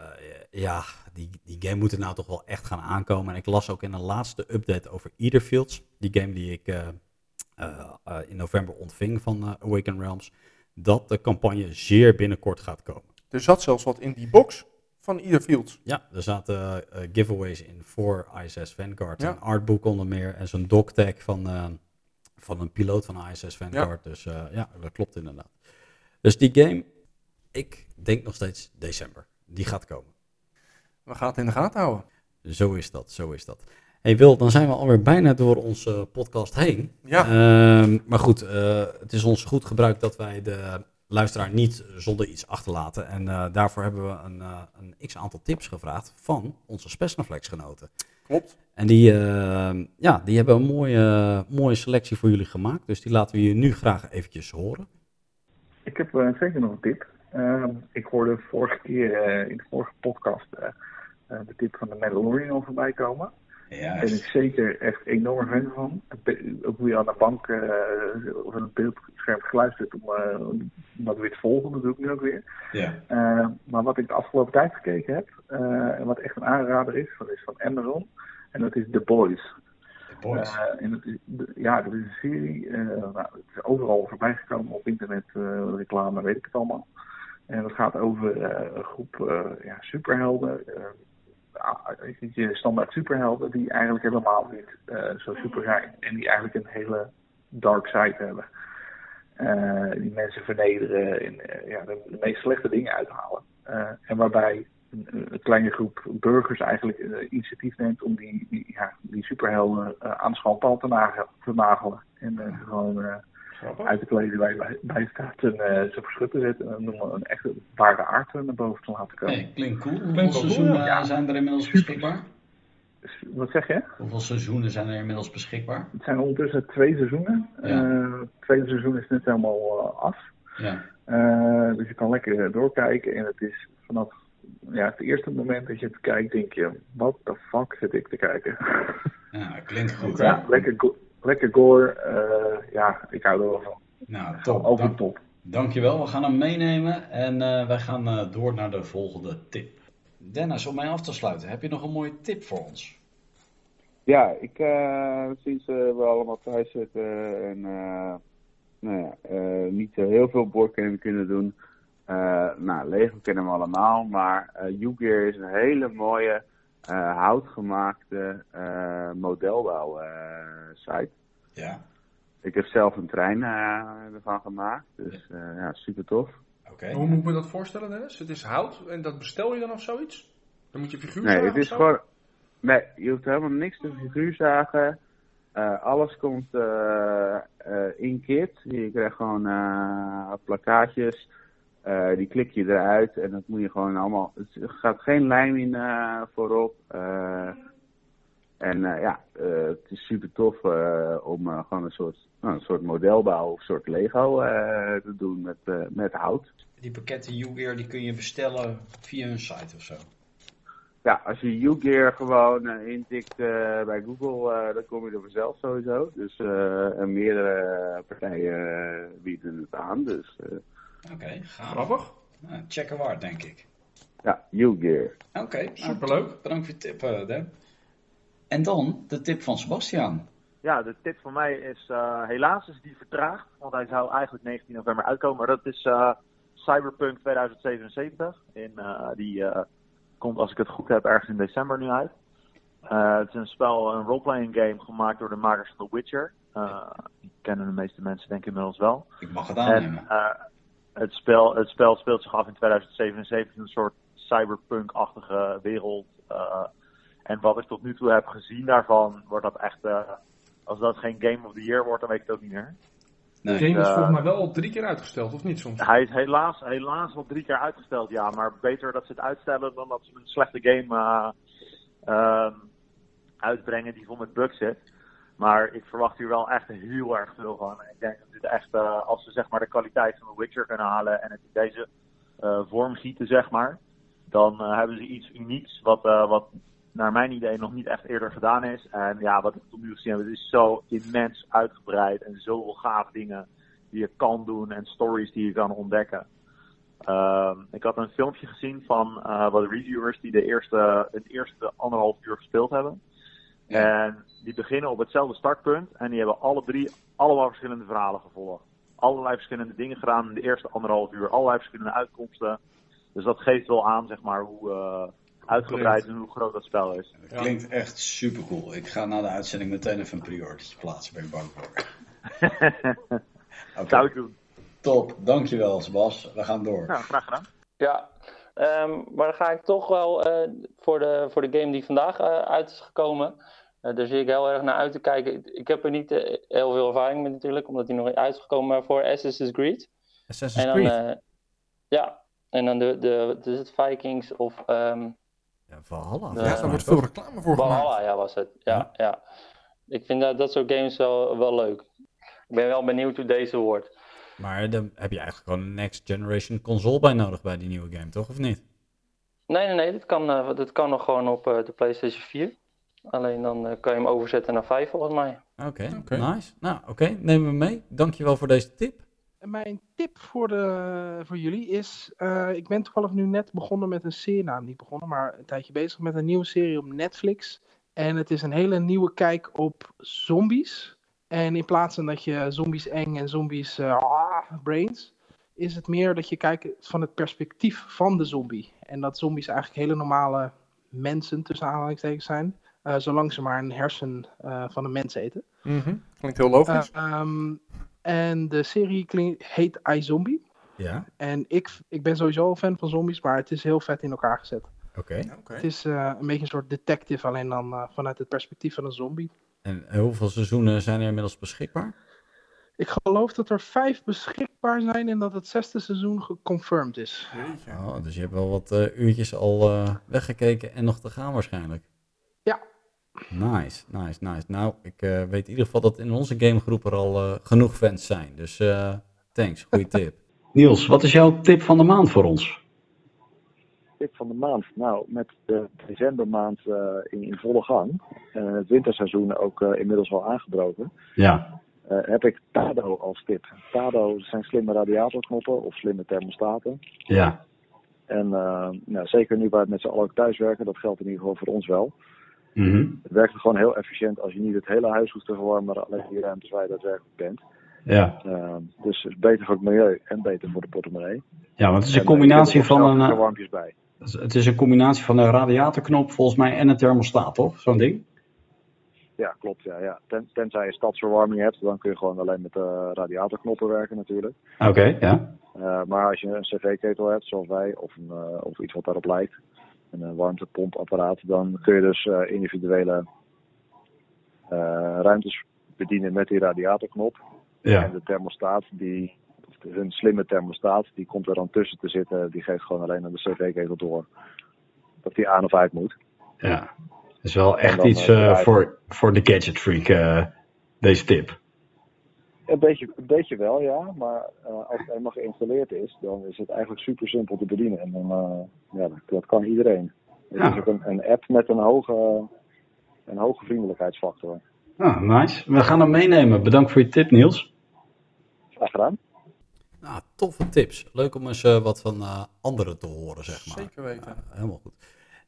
A: ja, die, die game moet er nou toch wel echt gaan aankomen. En ik las ook in een laatste update over Etherfields, die game die ik in november ontving van Awaken Realms, dat de campagne zeer binnenkort gaat komen.
B: Er zat zelfs wat in die box van ieder field.
A: Ja, er zaten eh, giveaways in voor ISS Vanguard.
B: Ja.
A: Een artbook onder meer en zo'n dogtag van, eh, van een piloot van ISS Vanguard. Dus eh, ja, dat klopt inderdaad. Dus die game, ik denk nog steeds december. Die gaat komen.
B: We gaan het in de gaten houden.
A: Zo is dat, zo is dat. Hey Wil, dan zijn we alweer bijna door onze podcast heen.
B: Ja.
A: Ehm, maar goed, het is ons goed gebruik dat wij de luisteraar niet zonder iets achterlaten. En eh, daarvoor hebben we een, eh, een x-aantal tips gevraagd van onze Spesnaflex-genoten.
B: Klopt.
A: En die, eh, ja, die hebben een mooie, mooie selectie voor jullie gemaakt. Dus die laten we je nu graag eventjes horen.
C: Ik heb zeker nog een tip. Ehm, ik hoorde vorige keer in de vorige podcast de tip van de Mandalorian al voorbij komen. Daar ben ik zeker echt enorm fan van. Ook hoe je aan de bank eh, of aan het beeldscherm geluisterd om, dat weer te volgen, dat doe ik nu ook weer.
L: Ja.
C: Eh, maar wat ik de afgelopen tijd gekeken heb, en wat echt een aanrader is, dat is van Amazon. En dat is The Boys.
L: Boys.
C: Eh, en dat is, ja, dat is een serie. nou, het is overal voorbij gekomen op internet, reclame, weet ik het allemaal. En dat gaat over een groep ja, superhelden. Eh, ah, je standaard superhelden die eigenlijk helemaal niet eh, zo super zijn. En die eigenlijk een hele dark side hebben. Eh, die mensen vernederen en eh, ja, de, meest slechte dingen uithalen. Eh, en waarbij een, kleine groep burgers eigenlijk eh, initiatief neemt om die, ja, die superhelden eh, aan schandpaal te, nagelen. En eh, gewoon eh, uit de kleding bij, bij, bij staat en eh, ze verschut te zetten. En noem maar een echte ware aard naar boven te laten komen.
L: Hey, klinkt cool. Hoeveel
C: Klinkt wel cool,
L: seizoenen
C: ja.
L: zijn er inmiddels beschikbaar?
C: Wat zeg je?
L: Hoeveel seizoenen zijn er inmiddels beschikbaar?
C: Het zijn ondertussen twee seizoenen.
L: Ja.
C: Eh, het tweede seizoen is net helemaal eh, af.
L: Ja.
C: Eh, dus je kan lekker doorkijken. En het is vanaf ja, het eerste moment dat je het kijkt, denk je: wat de fuck zit ik te kijken?
L: Ja, klinkt goed.
C: ja, lekker, go- lekker gore. eh, ja, ik hou er wel van.
L: Nou, top. Dank-
C: top.
L: Dankjewel, we gaan hem meenemen en eh, wij gaan eh, door naar de volgende tip. Dennis, om mij af te sluiten, heb je nog een mooie tip voor ons?
D: Ja, ik, eh, sinds we allemaal thuis zitten en eh, nou ja, eh, niet heel veel boardgame kunnen doen. eh, nou, Lego kennen we allemaal, maar eh Ugear is een hele mooie eh, houtgemaakte eh modelbouw eh, site.
L: Ja.
D: Ik heb zelf een trein eh, ervan gemaakt, dus eh, ja, super tof.
L: Oké.
E: Hoe moet ik me dat voorstellen, Dennis? Het is hout en dat bestel je dan of zoiets? Dan moet je figuur
D: Nee,
E: zagen
D: het
E: of
D: is
E: zo?
D: gewoon. Nee, je hoeft helemaal niks te figuurzagen. Eh alles komt eh, eh, in kit. Je krijgt gewoon eh plakkaatjes. Eh, die klik je eruit en dat moet je gewoon allemaal. Er gaat geen lijm in eh, voorop. Eh, en ja, het is super tof om gewoon een soort, nou, een soort modelbouw of een soort Lego te doen met, met hout.
L: Die pakketten Ugear die kun je bestellen via hun site of zo.
D: Ja, als je YouGear gewoon intikt bij Google, dan kom je er vanzelf sowieso. Dus en meerdere partijen bieden het aan. Dus,
L: Oké, gaaf.
E: Grappig.
L: Nou, checken waard, denk ik.
D: Ja, U-Gear.
L: Oké, nou,
E: Superleuk.
L: Bedankt voor je tip, eh Dan. En dan de tip van Sebastian.
F: Ja, de tip van mij is, eh, helaas is die vertraagd, want hij zou eigenlijk 19 november uitkomen. Maar dat is eh, Cyberpunk 2077. In, eh, die eh, komt, als ik het goed heb, ergens in december nu uit. Eh, het is een spel, een roleplaying game gemaakt door de makers van The Witcher. Eh, die kennen de meeste mensen denk ik inmiddels wel.
L: Ik mag het
F: En
L: aannemen.
F: eh, het, spel, het spel speelt zich af in 2077, een soort cyberpunk-achtige wereld. eh, en wat ik tot nu toe heb gezien daarvan, wordt dat echt. eh, als dat geen Game of the Year wordt, dan weet ik het ook niet meer.
E: De
F: Dus,
E: game is
F: eh,
E: volgens mij wel al drie keer uitgesteld, of niet soms?
F: Hij is helaas, helaas al drie keer uitgesteld, ja. Maar beter dat ze het uitstellen dan dat ze een slechte game eh, ehm, uitbrengen die vol met bugs zit. Maar ik verwacht hier wel echt heel erg veel van. Ik denk dat dit echt, eh, als ze zeg maar de kwaliteit van The Witcher kunnen halen en het in deze eh, vorm gieten, zeg maar. Dan eh, hebben ze iets unieks wat, wat naar mijn idee nog niet echt eerder gedaan is. En ja, wat ik tot nu toe gezien heb, het is zo immens uitgebreid en zoveel gaaf dingen die je kan doen en stories die je kan ontdekken. Ehm, ik had een filmpje gezien van wat reviewers die de eerste, het eerste anderhalf uur gespeeld hebben. En die beginnen op hetzelfde startpunt en die hebben alle drie allemaal verschillende verhalen gevolgd. Allerlei verschillende dingen gedaan in de eerste anderhalf uur, allerlei verschillende uitkomsten. Dus dat geeft wel aan, zeg maar, hoe eh, uitgebreid en hoe groot dat spel is.
L: Klinkt echt super cool. Ik ga na de uitzending meteen even een priority plaatsen, ben ik bang voor. Oké.
F: Zou ik doen.
L: Top, dankjewel Sebas. We gaan door.
F: Nou, graag gedaan.
I: Ja, ehm, maar dan ga ik toch wel eh, voor, de, voor de game die vandaag eh, uit is gekomen. Eh, daar zie ik heel erg naar uit te kijken. Ik, heb er niet eh, heel veel ervaring mee natuurlijk, omdat die nog niet uit is gekomen. Maar voor Assassin's Creed.
A: Assassin's
I: en dan,
A: Creed?
I: eh, ja, en dan de, de, de, is het Vikings of... ehm
A: Ja, Valhalla.
I: de-
E: Ja, daar wordt veel reclame voor gemaakt.
I: Valhalla, ja, was het. Ja, ja. Ik vind dat, dat soort games wel, wel leuk. Ik ben wel benieuwd hoe deze wordt.
A: Maar dan heb je eigenlijk gewoon een next generation console bij nodig bij die nieuwe game, toch? Of niet?
I: Nee, nee, nee, dit kan, eh, dit kan nog gewoon op eh, de PlayStation 4. Alleen dan eh, kan je hem overzetten naar 5 volgens mij.
A: Oké, nice. Nou, oké, neem me mee. Dankjewel voor deze tip.
H: En Mijn tip voor, de, voor jullie is, eh, ik ben toevallig nu net begonnen met een serie, nou niet begonnen, maar een tijdje bezig met een nieuwe serie op Netflix. En het is een hele nieuwe kijk op zombies. En in plaats van dat je zombies eng en zombies eh, ah, brains, is het meer dat je kijkt van het perspectief van de zombie. En dat zombies eigenlijk hele normale mensen tussen aanhalingstekens zijn, eh, zolang ze maar een hersen eh, van een mens eten.
E: Mhm, Klinkt heel logisch.
H: Eh, ehm, en de serie klink- heet iZombie.
A: Ja,
H: En ik, ik ben sowieso een fan van zombies, maar het is heel vet in elkaar gezet.
A: oké.
H: Het is eh, een beetje een soort detective, alleen dan eh, vanuit het perspectief van een zombie.
A: En hoeveel seizoenen zijn er inmiddels beschikbaar?
H: Ik geloof dat er vijf beschikbaar zijn en dat het zesde seizoen geconfirmed is.
A: Oh, dus je hebt wel wat eh, uurtjes al eh, weggekeken en nog te gaan waarschijnlijk. Nice, nice, nice. Nou, ik eh, weet in ieder geval dat in onze gamegroep er al eh, genoeg fans zijn. Dus eh, thanks, goede tip.
K: Niels, wat is jouw tip van de maand voor ons?
J: Tip van de maand. Nou, met de decembermaand eh, in, in volle gang. En het winterseizoen ook eh, inmiddels al aangebroken.
K: Ja,
J: eh, heb ik Tado als tip. Tado zijn slimme radiatorknoppen of slimme thermostaten.
K: ja,
J: En eh, nou, zeker nu wij met z'n allen ook thuiswerken, dat geldt in ieder geval voor ons wel.
K: Mhm,
J: Het werkt gewoon heel efficiënt als je niet het hele huis hoeft te verwarmen, maar alleen die ruimtes waar je daadwerkelijk bent.
K: ja.
J: Eh, dus het is beter voor het milieu en beter voor de portemonnee.
K: Ja, want het is
J: En,
K: een
J: eh,
K: combinatie van een... eh,
J: warmpjes bij.
K: Het is een combinatie van een radiatorknop volgens mij en een thermostaat, toch? Zo'n ding?
J: Ja, klopt. Ja, ja. Ten, tenzij je stadsverwarming hebt, dan kun je gewoon alleen met de radiatorknoppen werken natuurlijk.
K: Oké, ja.
J: Eh, maar als je een cv-ketel hebt, zoals wij, of, een, eh, of iets wat daarop lijkt, een eh, warmtepompapparaat, dan kun je dus eh, individuele eh, ruimtes bedienen met die radiatorknop.
K: Ja.
J: En de thermostaat, die, een slimme thermostaat, die komt er dan tussen te zitten. Die geeft gewoon alleen aan de cv-ketel door dat die aan of uit moet.
K: Ja. Het is wel echt
J: dan,
K: iets voor, voor de gadget freak, deze tip.
J: Een beetje, een beetje wel, ja. Maar eh, als het eenmaal geïnstalleerd is, dan is het eigenlijk super simpel te bedienen. En dan, eh, ja, dat, dat kan iedereen. Het
K: Ja.
J: is ook een, een app met een hoge, een hoge vriendelijkheidsfactor.
K: Ah, nice. We gaan hem meenemen. Bedankt voor je tip, Niels.
J: Graag gedaan.
A: Nou, toffe tips. Leuk om eens eh, wat van eh, anderen te horen, zeg maar.
B: Zeker weten.
A: Ja, helemaal goed.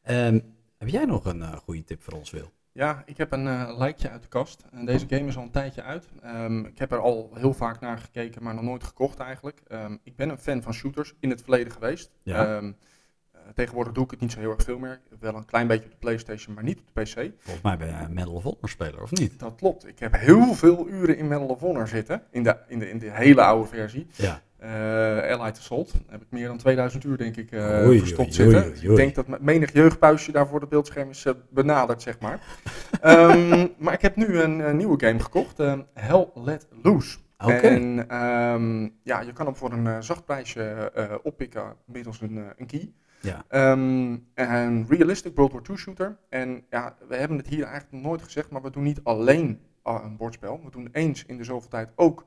A: Ehm, heb jij nog een eh, goede tip voor ons, Wil?
B: Ja, ik heb een lijkje uit de kast. En deze game is al een tijdje uit. Ehm, ik heb er al heel vaak naar gekeken, maar nog nooit gekocht eigenlijk. Ehm, ik ben een fan van shooters in het verleden geweest.
A: Ja.
B: Ehm, eh, tegenwoordig doe ik het niet zo heel erg veel meer. Wel een klein beetje op de PlayStation, maar niet op de PC.
A: Volgens mij ben jij een Medal of Honor speler, of niet?
B: Dat klopt. Ik heb heel veel uren in Medal of Honor zitten. In de, in de, in de hele oude versie.
A: Ja.
B: Eh Allied Assault. Daar heb ik meer dan 2000 uur, denk ik,
A: Oei,
B: verstopt
A: oei,
B: zitten.
A: oei,
B: ik denk dat menig jeugdpuisje daar voor het beeldscherm is eh, benaderd, zeg maar. Ehm, maar ik heb nu een, nieuwe game gekocht. Hell Let Loose.
A: Oké.
B: En ehm, ja, je kan hem voor een zacht prijsje oppikken middels een, een key.
A: Ja.
B: Ehm, een realistic World War II shooter. En ja, we hebben het hier eigenlijk nog nooit gezegd, maar we doen niet alleen ah, een bordspel. We doen eens in de zoveel tijd ook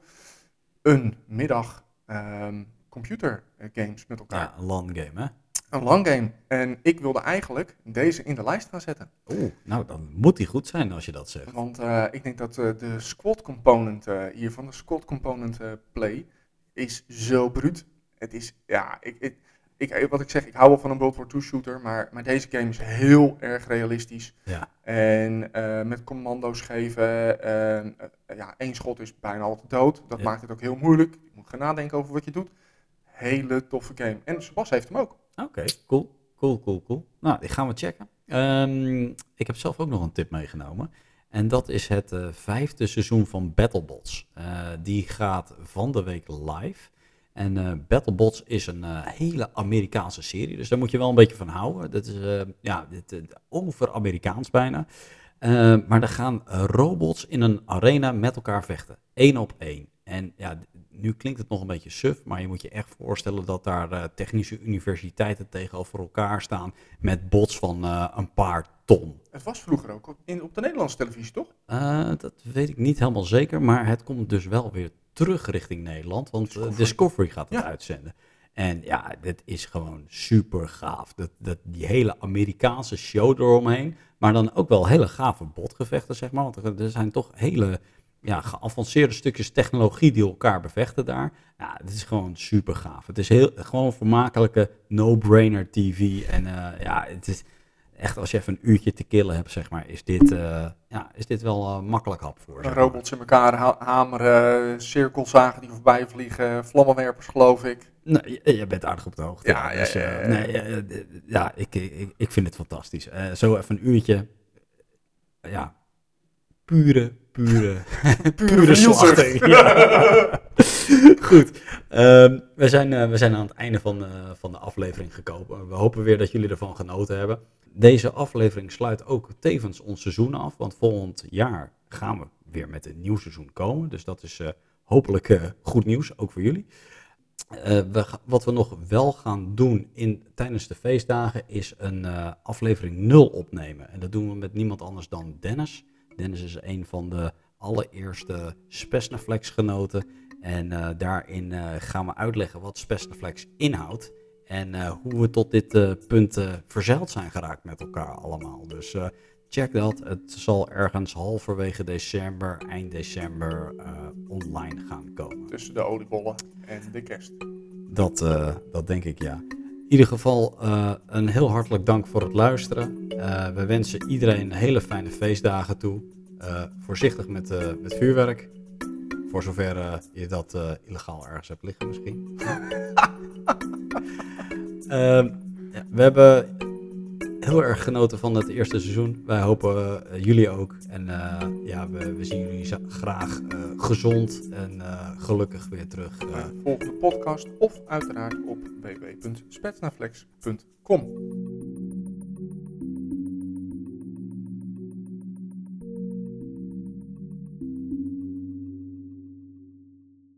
B: een middag ehm computer eh, games met elkaar.
A: Ja, een LAN game, hè?
B: Een lang game. En ik wilde eigenlijk deze in de lijst gaan zetten.
A: Oeh, nou, dan moet die goed zijn als je dat zegt.
B: Want eh, ik denk dat eh, de squad component eh, hiervan, de squad component play, is zo bruut. Het is, ja, ik, ik, ik, wat ik zeg, ik hou wel van een World War II shooter, maar, maar deze game is heel erg realistisch.
A: Ja.
B: En eh, met commando's geven, en, eh, ja, één schot is bijna altijd dood. Dat
A: Ja.
B: maakt het ook heel moeilijk. Je moet gaan nadenken over wat je doet. Hele toffe game. En Sebas heeft hem ook.
A: Oké, cool. Cool, cool, cool. Nou, die gaan we checken. Ehm, ik heb zelf ook nog een tip meegenomen. En dat is het eh, vijfde seizoen van BattleBots. Eh, die gaat van de week live. En eh, BattleBots is een eh, hele Amerikaanse serie. Dus daar moet je wel een beetje van houden. Dat is eh, ja, dit, eh, over-Amerikaans bijna. Maar er gaan robots in een arena met elkaar vechten. Eén op één. En ja, nu klinkt het nog een beetje suf, maar je moet je echt voorstellen dat daar eh, technische universiteiten tegenover elkaar staan met bots van eh, een paar ton.
B: Het was vroeger ook op, in, op de Nederlandse televisie, toch?
A: Eh, dat weet ik niet helemaal zeker, maar het komt dus wel weer terug richting Nederland, want Discovery, gaat het
B: Ja.
A: uitzenden. En ja, dit is gewoon super gaaf. Dat, dat, die hele Amerikaanse show eromheen, maar dan ook wel hele gave botgevechten, zeg maar. Want er, er zijn toch hele ja, geavanceerde stukjes technologie die elkaar bevechten daar. Ja, het is gewoon super gaaf. Het is heel, gewoon vermakelijke no-brainer TV. En eh, ja, het is echt als je even een uurtje te killen hebt, zeg maar, is dit, eh, ja, is dit wel eh, makkelijk hap voor. zeg maar.
B: Robots in elkaar ha- hameren, cirkelzagen die voorbij vliegen, vlammenwerpers geloof ik.
A: Nee, je, je bent aardig op de hoogte.
B: Ja, ja,
A: dus,
B: ja, ja.
A: nee, ja ik, ik, ik vind het fantastisch. Zo even een uurtje. ja, pure, pure, pure slachting. Ja. Goed. Ehm, we, zijn, eh, we zijn aan het einde van, eh, van de aflevering gekomen. We hopen weer dat jullie ervan genoten hebben. Deze aflevering sluit ook tevens ons seizoen af. Want volgend jaar gaan we weer met een nieuw seizoen komen. Dus dat is eh, hopelijk goed nieuws, ook voor jullie. We, wat we nog wel gaan doen in, tijdens de feestdagen is een aflevering 0 opnemen. En dat doen we met niemand anders dan Dennis. Dennis is een van de allereerste Spesnaflex genoten. En eh, daarin eh, gaan we uitleggen wat Spesnaflex inhoudt. En eh, hoe we tot dit punt verzeild zijn geraakt met elkaar allemaal. Dus check dat. Het zal ergens halverwege december, eind december online gaan komen.
B: Tussen de oliebollen en de kerst.
A: Dat, dat denk ik ja. In ieder geval eh, een heel hartelijk dank voor het luisteren. Eh, we wensen iedereen hele fijne feestdagen toe. Eh, voorzichtig met, met vuurwerk. Voor zover je dat illegaal ergens hebt liggen misschien. Ehm, we hebben heel erg genoten van het eerste seizoen. Wij hopen eh, jullie ook. En eh, ja, we, we zien jullie graag eh, gezond en gelukkig weer terug.
B: Volg de podcast of uiteraard op www.spetsnaflex.com.